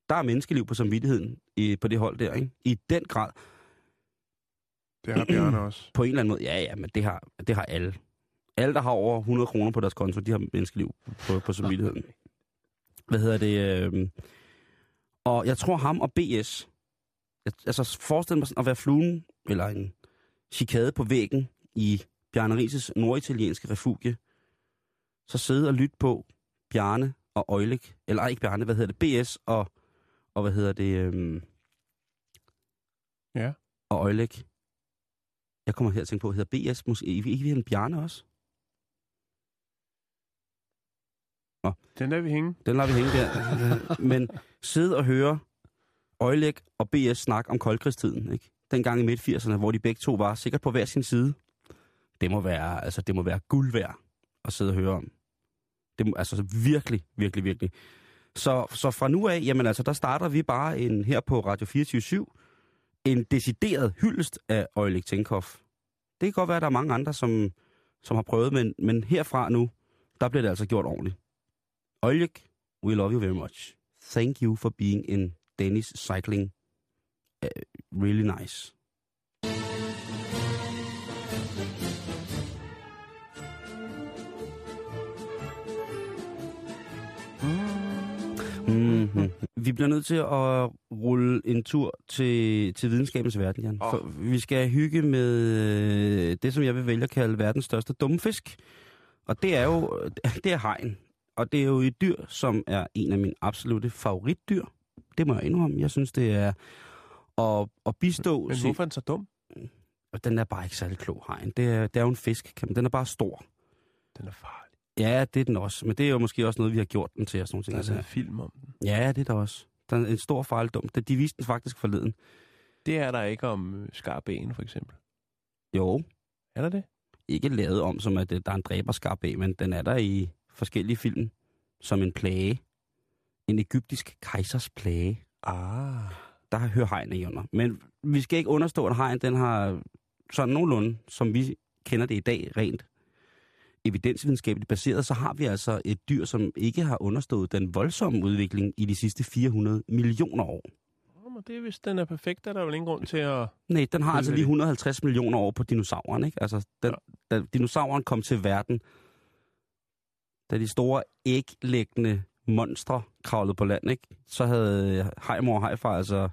Der er menneskeliv på samvittigheden i, på det hold der, ikke? I den grad. Det har Bjarne også. På en eller anden måde, ja, ja, men det har, det har alle. Alle, der har over 100 kroner på deres konto, de har menneskeliv på, på samvittigheden. Hvad hedder det? Øh, og jeg tror ham og BS, jeg, altså forestil mig sådan at være fluen, eller en, chikade på væggen i Bjarne Rises norditalienske refugie, så sidde og lytte på Bjarne og Øjlik, eller ikke Bjarne, hvad hedder det, BS og, og hvad hedder det, øhm, Ja. og Øjlik. Jeg kommer her til at tænke på, hedder BS måske, ikke ikke en Bjarne også? Nå. Den der vi hænge. Den lader vi hænge der. Men sidde og høre Øjlæg og BS snak om koldkrigstiden, ikke? Dengang i midt-80'erne, hvor de begge to var sikkert på hver sin side. Det må være, altså, det må være guld værd at sidde og høre om. Det må, altså virkelig, virkelig, virkelig. Så, så fra nu af, jamen altså, der starter vi bare en, her på Radio 24 en decideret hyldest af Oleg Tinkoff. Det kan godt være, at der er mange andre, som, som har prøvet, men, men herfra nu, der bliver det altså gjort ordentligt. Oleg, we love you very much. Thank you for being in Danish cycling. Uh, really nice. Mm-hmm. Vi bliver nødt til at rulle en tur til, til videnskabens verden, Jan. For vi skal hygge med øh, det, som jeg vil vælge at kalde verdens største dumfisk. Og det er jo det er hegn. Og det er jo et dyr, som er en af mine absolute favoritdyr. Det må jeg indrømme. Jeg synes, det er at, at bistå... Men hvorfor er den så dum? Og den er bare ikke særlig klog, hegn. Det er, det er jo en fisk. Den er bare stor. Den er farlig. Ja, det er den også. Men det er jo måske også noget, vi har gjort den til. Og sådan. Der er Altså, lavet film om den. ja, det er der også. Der er en stor fejldum. Det- De viste den faktisk forleden. Det er der ikke om øh, skarbægen, for eksempel. Jo, Er der det? ikke lavet om, som at øh, der er en dræberskarp af, men den er der i forskellige film som en plage. En egyptisk kejsers plage. Ah. Der hører hegn i under. Men vi skal ikke understå, at hegn den har sådan nogenlunde, som vi kender det i dag, rent evidensvidenskabeligt baseret, så har vi altså et dyr, som ikke har understået den voldsomme udvikling i de sidste 400 millioner år. Oh, men det er, hvis den er perfekt, er der vel ingen grund til at... Nej, den har altså lige 150 millioner år på dinosauren, ikke? Altså, den, da dinosauren kom til verden, da de store æglæggende monstre kravlede på land, ikke? Så havde hejmor og hejfar altså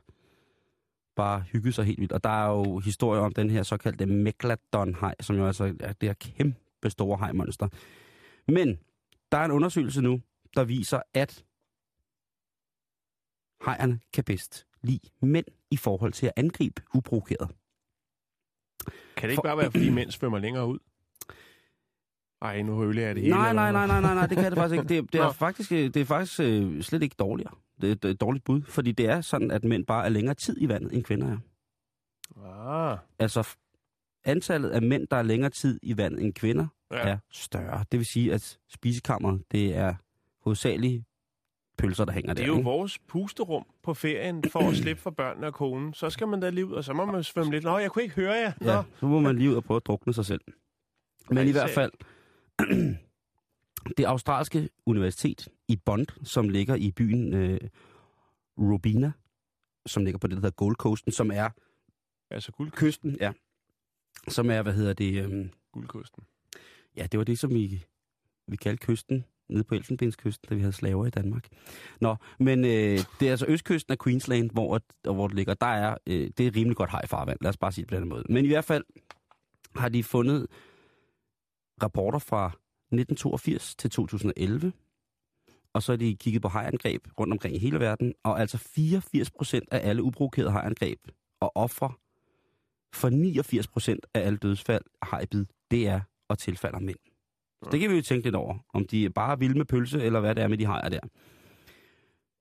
bare hygget sig helt vildt. Og der er jo historier om den her såkaldte megalodon-hej, som jo altså er det her kæmpe store hejmonster. Men der er en undersøgelse nu, der viser, at hejerne kan bedst lide mænd i forhold til at angribe uprovokeret. Kan det ikke For- bare være, fordi mænd svømmer længere ud? Ej, nu høvler jeg det hele. Nej, nej, nej, nej, nej, nej, det kan det faktisk ikke. Det, det er faktisk, øh, det er faktisk øh, slet ikke dårligere. Det er et, et dårligt bud, fordi det er sådan, at mænd bare er længere tid i vandet, end kvinder er. Ah, Altså, antallet af mænd, der er længere tid i vandet end kvinder, ja. er større. Det vil sige, at spisekammeret, det er hovedsageligt pølser, der hænger Det er der. jo ikke? vores pusterum på ferien for at slippe for børnene og konen. Så skal man da lige ud, og så må man svømme lidt. Nå, jeg kunne ikke høre jer. Nå. Ja, så må man lige ud og prøve at drukne sig selv. Men i hvert fald, det australske universitet i Bond, som ligger i byen øh, Robina, som ligger på det, der hedder Gold Coasten, som er Altså guld, kysten, ja. Som er, hvad hedder det, øhm, guldkosten. ja, det var det, som vi, vi kaldte kysten, nede på Elfenbenskysten, da vi havde slaver i Danmark. Nå, men øh, det er altså østkysten af Queensland, hvor, og hvor det ligger. Der er, øh, det er rimelig godt hajfarvand, lad os bare sige det på den måde. Men i hvert fald har de fundet rapporter fra 1982 til 2011, og så har de kigget på hajangreb rundt omkring i hele verden, og altså 84 procent af alle uprovokerede hajangreb og ofre for 89 procent af alle dødsfald af hajbid, det er og tilfalder mænd. Så det kan vi jo tænke lidt over, om de er bare vilde med pølse, eller hvad det er med de hajer der.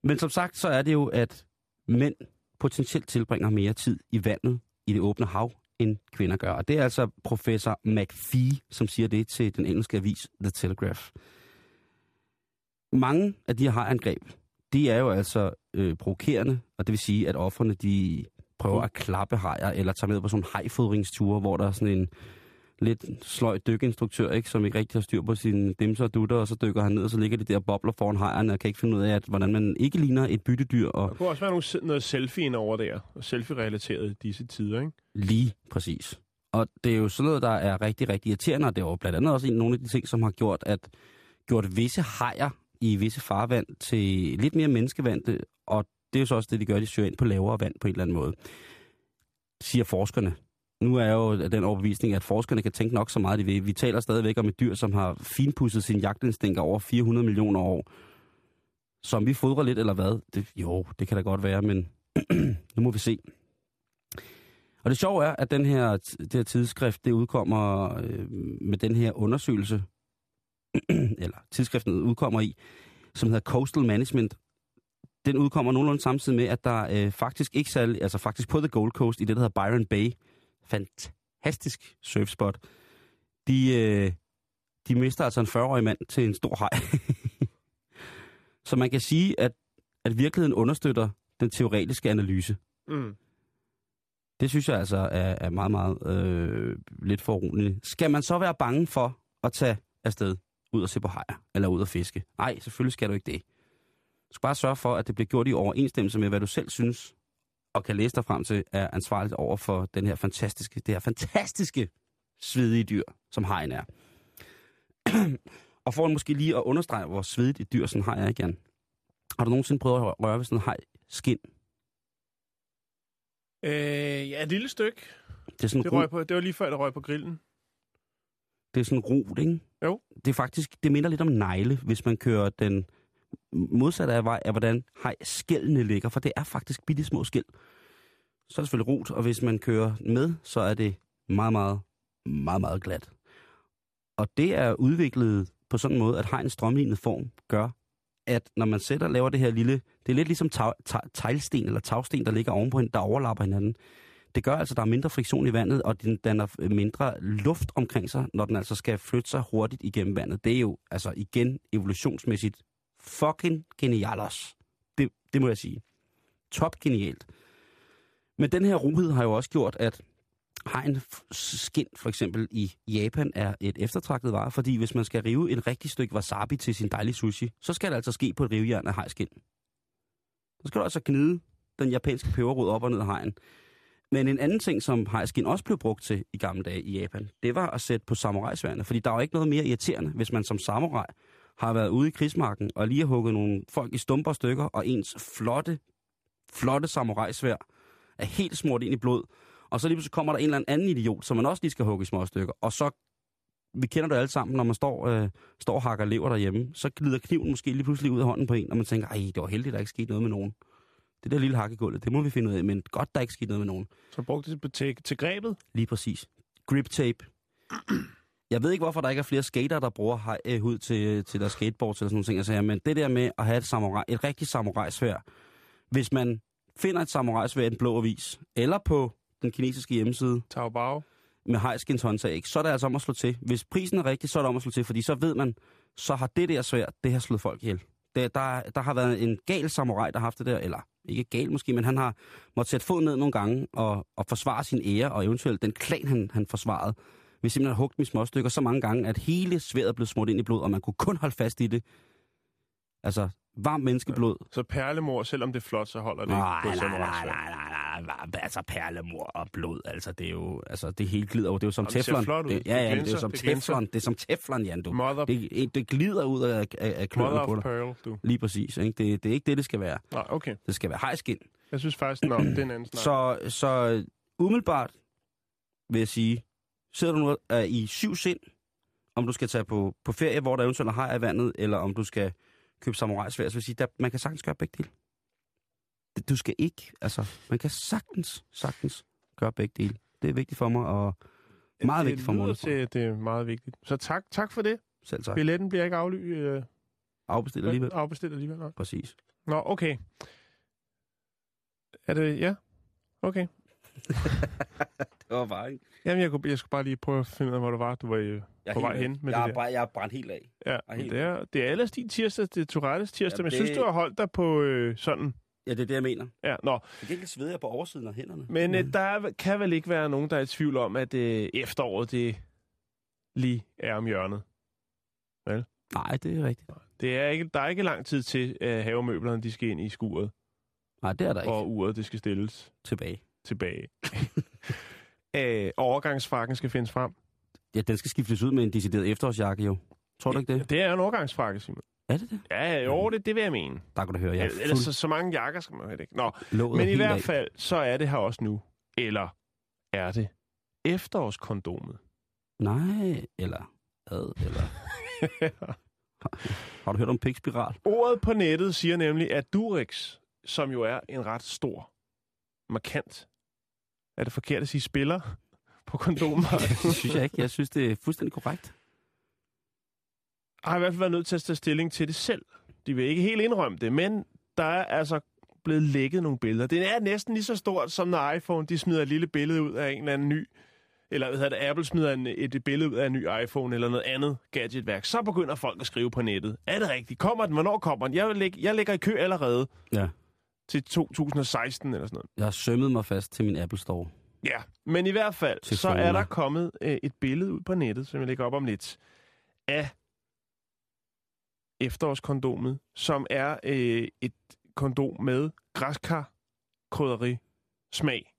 Men som sagt, så er det jo, at mænd potentielt tilbringer mere tid i vandet i det åbne hav, end kvinder gør. Og det er altså professor McPhee, som siger det til den engelske avis The Telegraph. Mange af de her hajangreb, de er jo altså øh, provokerende, og det vil sige, at offerne de prøver at klappe hajer, eller tager med på sådan en hajfodringsture, hvor der er sådan en lidt sløj dykinstruktør, ikke, som ikke rigtig har styr på sine dimser og dutter, og så dykker han ned, og så ligger de der bobler foran hejerne, og kan ikke finde ud af, at, hvordan man ikke ligner et byttedyr, og Der kunne også være nogle, noget selfie over der. og Selfie-relateret disse tider, ikke? Lige præcis. Og det er jo sådan noget, der er rigtig, rigtig irriterende, og det er jo blandt andet også en nogle af de ting, som har gjort, at gjort visse hajer i visse farvand til lidt mere menneskevandte, og det er jo så også det, de gør, de søger ind på lavere vand på en eller anden måde, siger forskerne. nu er jeg jo den overbevisning, at forskerne kan tænke nok så meget, de vil. Vi taler stadigvæk om et dyr, som har finpudset sin jagtinstinkt over 400 millioner år. Som vi fodrer lidt, eller hvad? Det, jo, det kan da godt være, men nu må vi se. Og det sjove er, at den her, det her tidsskrift, det udkommer øh, med den her undersøgelse, eller tidsskriften udkommer i, som hedder Coastal Management. Den udkommer nogenlunde samtidig med, at der øh, faktisk ikke særlig, altså faktisk på The Gold Coast, i det, der hedder Byron Bay, fantastisk surfspot, de, øh, de mister altså en 40-årig mand til en stor hej. Så man kan sige, at, at virkeligheden understøtter den teoretiske analyse. Mm. Det synes jeg altså er, er meget, meget øh, lidt foruroligende. Skal man så være bange for at tage afsted ud og se på hajer, eller ud og fiske? Nej, selvfølgelig skal du ikke det. Du skal bare sørge for, at det bliver gjort i overensstemmelse med, hvad du selv synes, og kan læse dig frem til, er ansvarligt over for den her fantastiske, det her fantastiske svedige dyr, som hajen er. og for måske lige at understrege, hvor svedigt et dyr sådan haj er igen. Har du nogensinde prøvet at røre ved sådan en haj skin? Øh, ja, et lille stykke. Det er sådan Det, røg på, det var lige før, det røg på grillen. Det er sådan rot, ikke? Jo. Det er faktisk, det minder lidt om negle, hvis man kører den modsatte af vej er hvordan hej, skældene ligger, for det er faktisk bitte små skæld. Så er det selvfølgelig rot, og hvis man kører med, så er det meget, meget, meget, meget glat. Og det er udviklet på sådan en måde, at hejens strømlignet form gør, at når man sætter laver det her lille, det er lidt ligesom tag, tag, teglsten eller tagsten, der ligger ovenpå hinanden, der overlapper hinanden. Det gør altså, at der er mindre friktion i vandet, og den danner mindre luft omkring sig, når den altså skal flytte sig hurtigt igennem vandet. Det er jo altså igen evolutionsmæssigt fucking genialos. Det, det må jeg sige. Top genialt. Men den her rohed har jo også gjort, at hegn skin for eksempel i Japan er et eftertragtet vare, fordi hvis man skal rive en rigtig stykke wasabi til sin dejlige sushi, så skal det altså ske på et rivejern af hejskin. Så skal du altså gnide den japanske peberrod op og ned af hegn. Men en anden ting, som hejskin også blev brugt til i gamle dage i Japan, det var at sætte på samurajsværene. Fordi der er jo ikke noget mere irriterende, hvis man som samurai har været ude i krigsmarken og lige har hugget nogle folk i stumper stykker, og ens flotte, flotte samurajsvær er helt smurt ind i blod. Og så lige pludselig kommer der en eller anden idiot, som man også lige skal hugge i små stykker. Og så, vi kender det alle sammen, når man står, øh, står og hakker lever derhjemme, så glider kniven måske lige pludselig ud af hånden på en, og man tænker, ej, det var heldigt, der ikke skete noget med nogen. Det der lille hak i gulvet, det må vi finde ud af, men godt, der ikke skete noget med nogen. Så brugte det til, til grebet. Lige præcis. Grip tape. Jeg ved ikke, hvorfor der ikke er flere skater, der bruger øh, hud til, til deres skateboards eller sådan nogle ting. Altså, men det der med at have et, samurai, et rigtigt samurajsvær, hvis man finder et samurajsvær i en blå avis, eller på den kinesiske hjemmeside Taobao. med hejskins håndtag, ikke, så er det altså om at slå til. Hvis prisen er rigtig, så er det om at slå til, fordi så ved man, så har det der svær, det har slået folk ihjel. Det, der, der har været en gal samurai, der har haft det der, eller ikke gal måske, men han har måttet sætte fod ned nogle gange og, og forsvare sin ære, og eventuelt den klan, han, han forsvarede, hvis simpelthen har hugt dem i små stykker så mange gange, at hele sværet blev smurt ind i blod, og man kunne kun holde fast i det. Altså, varmt menneskeblod. Så perlemor, selvom det er flot, så holder det Nej, ikke på nej, nej, nej, nej, nej, altså perlemor og blod, altså det er jo, altså det hele glider over, det er jo som Og det teflon. flot ud. Det, ja, Det ja, det er jo glinser, som det glinser. teflon, det er som teflon, Jan, du. Mother, Det, det glider ud af, af, af kløerne på dig. pearl, du. Lige præcis, ikke? Det, det er ikke det, det skal være. Nej, okay. Det skal være hejskin. Jeg synes faktisk, nå, det er en anden snak. Så, så umiddelbart vil jeg sige, sidder du nu er i syv sind, om du skal tage på, på ferie, hvor der eventuelt er haj i vandet, eller om du skal købe samurajsvær, så vil sige, der, man kan sagtens gøre begge dele. Du skal ikke, altså, man kan sagtens, sagtens gøre begge dele. Det er vigtigt for mig, og meget det vigtigt for mig. til, det er meget vigtigt. Så tak, tak for det. Selv tak. Billetten bliver ikke afly, øh, Afbestil alligevel. afbestilt alligevel. Nej. Præcis. Nå, okay. Er det, ja? Okay. Det var bare ikke. Jamen, jeg, kunne, jeg skulle bare lige prøve at finde ud af, hvor du var. Du var øh, Jeg på vej hen med jeg det er der. Bare, jeg er brændt helt af. Ja, er helt det er, det er ellers din tirsdag, det er Tourettes tirsdag, Ja, men jeg synes, det- du har holdt dig på øh, sådan... Ja, det er det, jeg mener. Ja, nå. Jeg kan ikke svede jeg på oversiden af hænderne. Men øh, der er- kan vel ikke være nogen, der er i tvivl om, at øh, efteråret, det lige er om hjørnet. Nej, det er rigtigt. Det er ikke, der er ikke lang tid til, at havemøblerne de skal ind i skuret, Nej, det er der ikke. og uret det skal stilles Tilbage. Tilbage. øh, overgangsfrakken skal findes frem. Ja, den skal skiftes ud med en decideret efterårsjakke, jo. Tror du ikke det? Det er en overgangsfrakke, Simon. Er det det? Ja, jo, det, det vil jeg mene. Der kan du høre, Ja, er Ellers så, fuld så mange jakker skal man jo ikke. Nå, låget men i hvert af. fald, så er det her også nu. Eller er det efterårskondomet. Nej, eller ad, eller... Har du hørt om pikspiral? Ordet på nettet siger nemlig, at Durex, som jo er en ret stor, markant, er det forkert at sige spiller på kondomer, det synes jeg ikke. Jeg synes, det er fuldstændig korrekt. har i hvert fald været nødt til at tage stilling til det selv. De vil ikke helt indrømme det, men der er altså blevet lækket nogle billeder. Det er næsten lige så stort, som når iPhone de smider et lille billede ud af en eller anden ny eller hvad hedder det, Apple smider en, et billede ud af en ny iPhone eller noget andet gadgetværk, så begynder folk at skrive på nettet. Er det rigtigt? Kommer den? Hvornår kommer den? Jeg, vil lægge, jeg ligger i kø allerede Ja. Til 2016 eller sådan noget. Jeg har sømmet mig fast til min Apple Store. Ja, men i hvert fald, Til så er der kommet øh, et billede ud på nettet, som jeg lægger op om lidt, af efterårskondomet, som er øh, et kondom med græskar, krydderi, smag.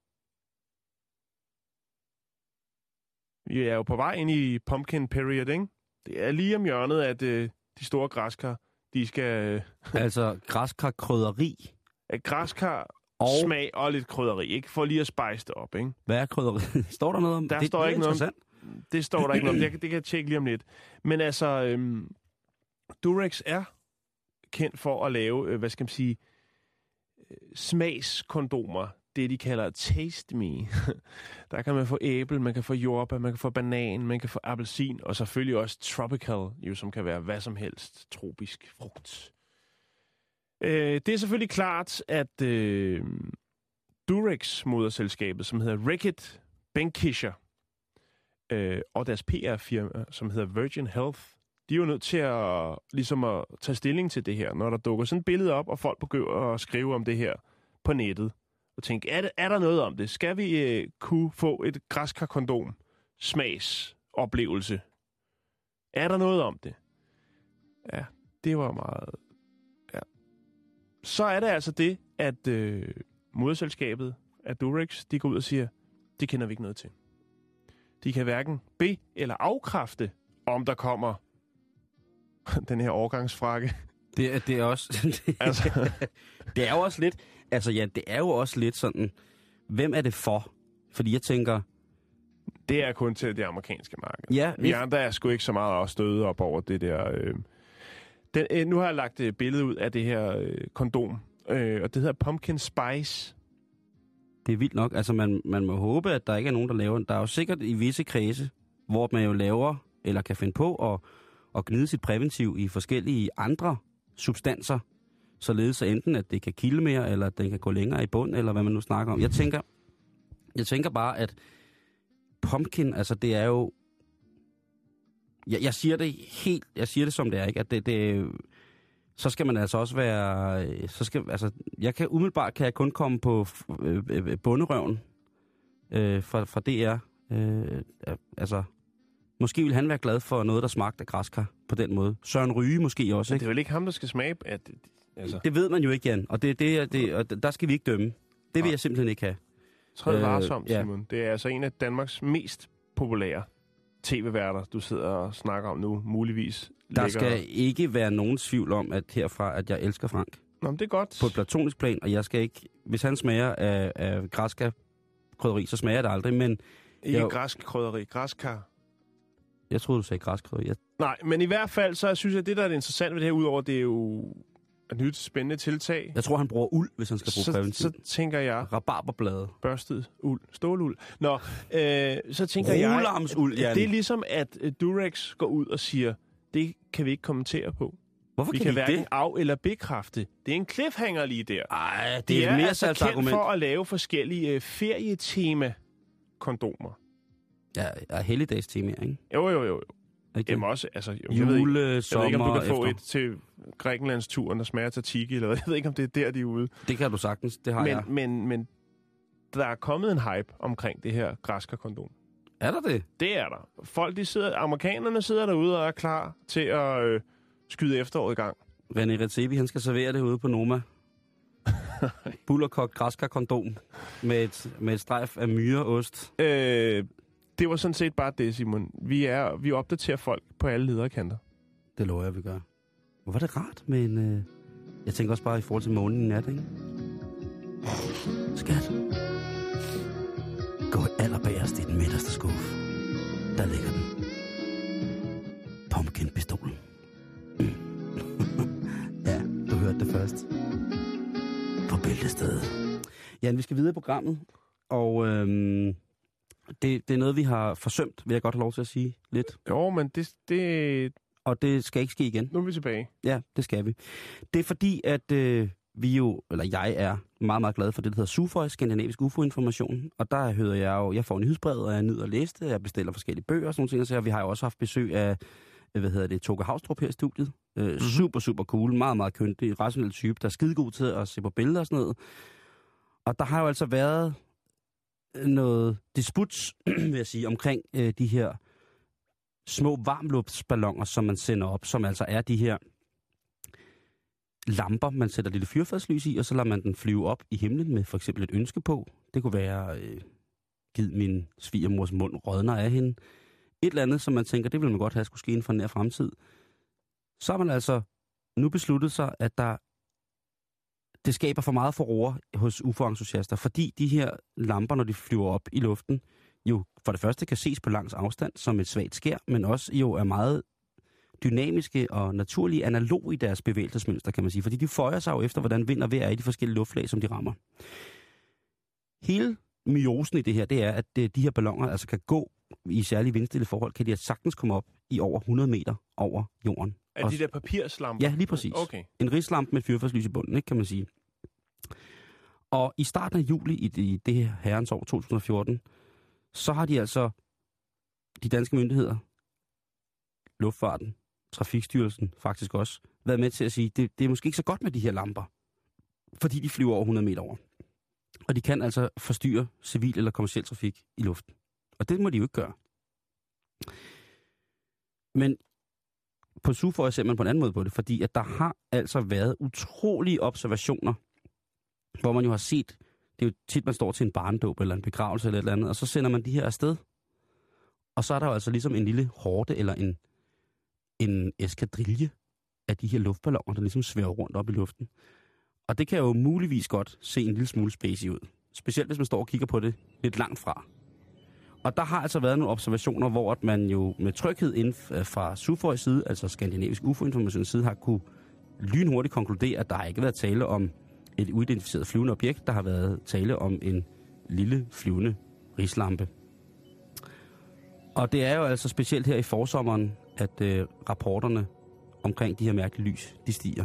Vi er jo på vej ind i pumpkin period, ikke? Det er lige om hjørnet, at øh, de store græskar, de skal... Øh, Altså græskar krydderi. At græskar, Og smag og lidt krydderi, ikke? For lige at spice det op, ikke? hvad er krydderi? står der noget om Der det? står det ikke noget om-. Det står der ikke noget om. Det, kan- det kan jeg tjekke lige om lidt. Men altså, øhm, Durex er kendt for at lave, øh, hvad skal man sige, øh, smagskondomer. Det, de kalder Taste Me. Der kan man få æble, man kan få jordbær, man kan få banan, man kan få appelsin, og selvfølgelig også tropical, jo, som kan være hvad som helst. Tropisk frugt. Øh, det er selvfølgelig klart, at øh, Durex, moderselskabet, som hedder Reckitt Benckiser, øh, og deres PR-firma, som hedder Virgin Health, de er jo nødt til at, ligesom at tage stilling til det her, når der dukker sådan et billede op, og folk begynder at skrive om det her på nettet. Og tænke, er, det, er der noget om det? Skal vi øh, kunne få et græskarkondom smagsoplevelse? Er der noget om det? Ja, det var meget... Så er det altså det, at øh, moderselskabet af Durex, de går ud og siger, det kender vi ikke noget til. De kan hverken be- eller afkræfte, om der kommer den her overgangsfrakke. Det, er- det er også... Altså, det er jo også lidt... Altså ja, det er jo også lidt sådan... Hvem er det for? Fordi jeg tænker... det er kun til det amerikanske marked. Ja, Vi andre er sgu ikke så meget også støde op over det der. Øh. Den, øh, nu har jeg lagt øh, et billede ud af det her øh, kondom, øh, og det hedder Pumpkin Spice. Det er vildt nok. Altså, man, man må håbe, at der ikke er nogen, der laver... Der er jo sikkert i visse kredse, hvor man jo laver, eller kan finde på, at, at gnide sit præventiv i forskellige andre substanser, således så enten, at det kan kilde mere, eller at den kan gå længere i bund, eller hvad man nu snakker om. Jeg tænker, jeg tænker bare, at pumpkin, altså det er jo... Jeg, jeg siger det helt... Jeg siger det som det er, ikke? At det, det, så skal man altså også være... øh, Så skal, altså, jeg kan umiddelbart kan jeg kun komme på øh, øh, bunderøven øh, fra, fra DR. Øh, øh, altså, måske vil han være glad for noget, der smagte af græskar på den måde. Søren Ryge måske også, Men ikke? det er vel ikke ham, der skal smage... At, altså, Det ved man jo ikke, Jan. Og, det, det, det, og der skal vi ikke dømme. Det vil Nej. jeg simpelthen ikke have. træd øh, varsomt, ja. Simon. Det er altså en af Danmarks mest populære tv-værter, du sidder og snakker om nu, muligvis. Der ligger- skal ikke være nogen tvivl om, at herfra, at jeg elsker Frank. Nå, men det er godt. På et platonisk plan, og jeg skal ikke... Hvis han smager af, af græskar krydderi, så smager det aldrig, men Ikke Jo. græsk krydderi, græskar. jeg troede, du sagde græskrydderi. Jeg, Nej, men i hvert fald, så synes jeg, at det, der er det interessante ved det her, udover det er jo nyt spændende tiltag, jeg tror, han bruger uld, hvis han skal bruge så, præventiv. så tænker jeg, Rabarberblade. børstet uld, ståluld. Nå, øh, så tænker jeg, Rolarmsuld, Jan. det er ligesom, at øh, Durex går ud og siger, det kan vi ikke kommentere på. Hvorfor Vi kan, kan hverken det? af- eller bekræfte. Det er en cliffhanger lige der. Ej, det De er et mere altså kendt salgsargument. for at lave forskellige øh, ferietema-kondomer. Ja, ja helligdagstema, ikke? Jo, jo, jo. jo. Ikke? Jamen også, altså, jeg, ved ikke, Jule, jeg ved sommer, ikke, om du kan få efter. et til Grækenlands turen, der smager tatiki, eller. Jeg ved ikke, om det er der, de er ude. Det kan du sagtens, det har Men, jeg. men, men der er kommet en hype omkring det her græskarkondom. Er der det? Det er der. Folk, de sidder, amerikanerne sidder derude og er klar til at øh, skyde efteråret i gang. René Redzepi, han skal servere det ude på Noma. Bullerkogt græskar kondom med et, med et strejf af myreost. Øh, det var sådan set bare det, Simon. Vi, er, vi opdaterer folk på alle lederkanter. Det lover jeg, vi gør. Hvor var det rart men. Øh... Jeg tænker også bare i forhold til månen i nat, ikke? Skat. Gå Allerbærest i den midterste skuffe, der ligger den. Pumpkin-pistolen. Mm. ja, du hørte det først. På bæltestedet. Ja, vi skal videre i programmet, og øhm, det, det er noget, vi har forsømt, vil jeg godt have lov til at sige lidt. Jo, men det, det, Og det skal ikke ske igen. nu er vi tilbage. Ja, det skal vi. Det er fordi, at øh, vi jo, eller jeg er meget, meget glad for det, der hedder SUFOI, Skandinavisk UFO-information. Og der hører jeg jo, jeg får nyhedsbrevet, og jeg nyder at læse det, jeg bestiller forskellige bøger og sådan nogle ting. Og vi har jo også haft besøg af, øh, hvad hedder det, Toge Havstrup her i studiet. Øh, mm-hmm. Super, super cool, meget, meget køndig, rationel type, der er skidegod til at se på billeder og sådan noget. Og der har jo altså været noget disputs, vil jeg sige, omkring øh, de her små varmluftsballoner, som man sender op, som altså er de her lamper, man sætter lille fyrfadslys i, og så lader man den flyve op i himlen med for eksempel et ønske på. Det kunne være, øh, giv min svigermors mund rødner af hende. Et eller andet, som man tænker, det vil man godt have skulle ske inden for en nær fremtid. Så har man altså nu besluttet sig, at der det skaber for meget forroer hos UFO-entusiaster, fordi de her lamper, når de flyver op i luften, jo for det første kan ses på langs afstand som et svagt skær, men også jo er meget dynamiske og naturlige analog i deres bevægelsesmønster, kan man sige. Fordi de føjer sig jo efter, hvordan vind og vejr er i de forskellige luftlag, som de rammer. Hele myosen i det her, det er, at øh, de her ballonger altså kan gå i særlige vindstille forhold, kan de altså sagtens komme op i over 100 meter over jorden. Er Og- de der papirslamper? Ja, lige præcis. Okay. En rigslampe med et fyrfadslys i bunden, ikke, kan man sige. Og i starten af juli i det, i det her herrens år 2014, så har de altså, de danske myndigheder, Luftfarten, Trafikstyrelsen faktisk også, været med til at sige, det, det er måske ikke så godt med de her lamper, fordi de flyver over 100 meter over. Og de kan altså forstyrre civil eller kommersiel trafik i luften. Og det må de jo ikke gøre. Men på SUFOR ser man på en anden måde på det, fordi at der har altså været utrolige observationer, hvor man jo har set, det er jo tit, man står til en barndåb eller en begravelse eller et eller andet, og så sender man de her afsted. Og så er der jo altså ligesom en lille hårde eller en, en eskadrille af de her luftballoner, der ligesom svæver rundt op i luften. Og det kan jo muligvis godt se en lille smule spacey ud. Specielt hvis man står og kigger på det lidt langt fra. Og der har altså været nogle observationer, hvor at man jo med tryghed inden f- fra SUFOIs side, altså Skandinavisk UFO-informations side, har kunne lynhurtigt konkludere, at der har ikke været tale om et uidentificeret flyvende objekt. Der har været tale om en lille flyvende rislampe. Og det er jo altså specielt her i forsommeren, at øh, rapporterne omkring de her mærkelige lys, de stiger.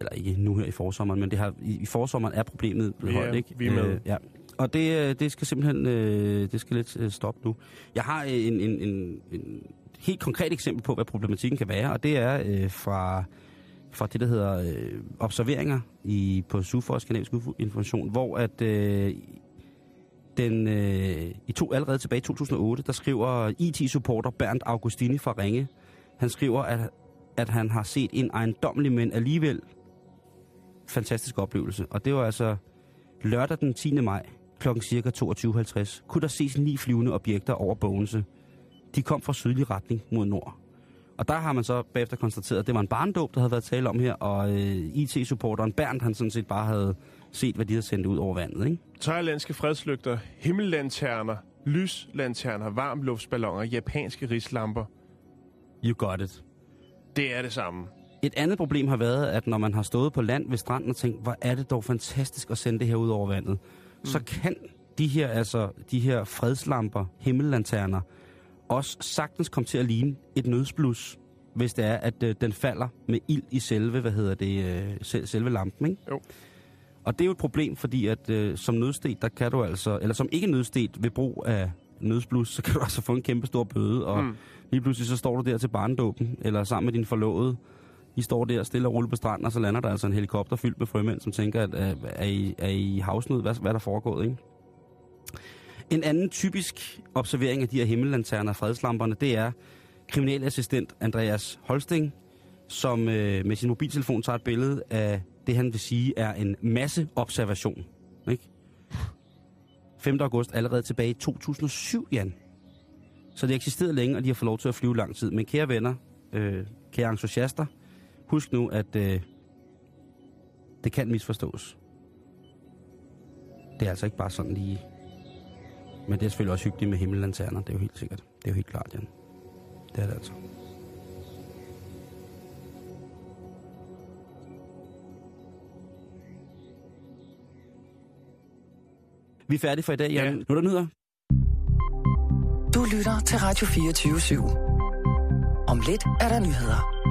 Eller ikke nu her i forsommeren, men det har, i, i forsommeren er problemet Vi er- højt, ikke? vi er med. Øh, ja. Og det, øh, det skal simpelthen øh, det skal lidt øh, stoppe nu. Jeg har øh, en, en, en, en helt konkret eksempel på, hvad problematikken kan være, og det er øh, fra, fra det, der hedder øh, observeringer i, på SUFOR, Skandinavisk Information, hvor at øh, den, øh, i to, allerede tilbage i 2008, der skriver IT-supporter Bernd Augustini fra Ringe, han skriver, at, at han har set en ejendommelig, men alligevel fantastisk oplevelse. Og det var altså lørdag den 10. maj, klokken cirka 22.50, kunne der ses ni flyvende objekter over Bogense. De kom fra sydlig retning mod nord. Og der har man så bagefter konstateret, at det var en barndåb, der havde været tale om her, og øh, IT-supporteren Bernd, han sådan set bare havde set, hvad de havde sendt ud over vandet, ikke? Thailandske fredslygter, himmellanterner, lyslanterner, varmluftsballoner, japanske rislamper. You got it. Det er det samme. Et andet problem har været, at når man har stået på land ved stranden og tænkt, hvor er det dog fantastisk at sende det her ud over vandet, mm. så kan de her, altså, de her fredslamper, himmellanterner, også sagtens komme til at ligne et nødsblus, hvis det er, at øh, den falder med ild i selve, hvad hedder det, øh, sel- selve lampen, ikke? Jo. Og det er jo et problem, fordi at øh, som nødstet, der kan du altså, eller som ikke nødstet ved brug af nødsblus, så kan du altså få en kæmpe stor bøde, og mm. lige pludselig så står du der til barndåben, eller sammen med din forlovede, i står der stille og roligt på stranden, og så lander der altså en helikopter fyldt med frømænd, som tænker, at øh, er I, er I havsnød? Hvad, hvad er der foregået, ikke? En anden typisk observering af de her himmellanterner og fredslamperne, det er kriminalassistent Andreas Holsting, som øh, med sin mobiltelefon tager et billede af det, han vil sige er en masse observation. Ikke? 5. august allerede tilbage i 2007, Jan. Så det eksisterede længe, og de har fået lov til at flyve lang tid. Men kære venner, øh, kære entusiaster, husk nu, at øh, det kan misforstås. Det er altså ikke bare sådan lige Men det er selvfølgelig også hyggeligt med himmellanterner, det er jo helt sikkert. Det er jo helt klart, Jan. Det er det altså. Vi er færdige for i dag, Jan. Ja. Nu er der nyheder. Du lytter til Radio 24 /7. Om lidt er der nyheder.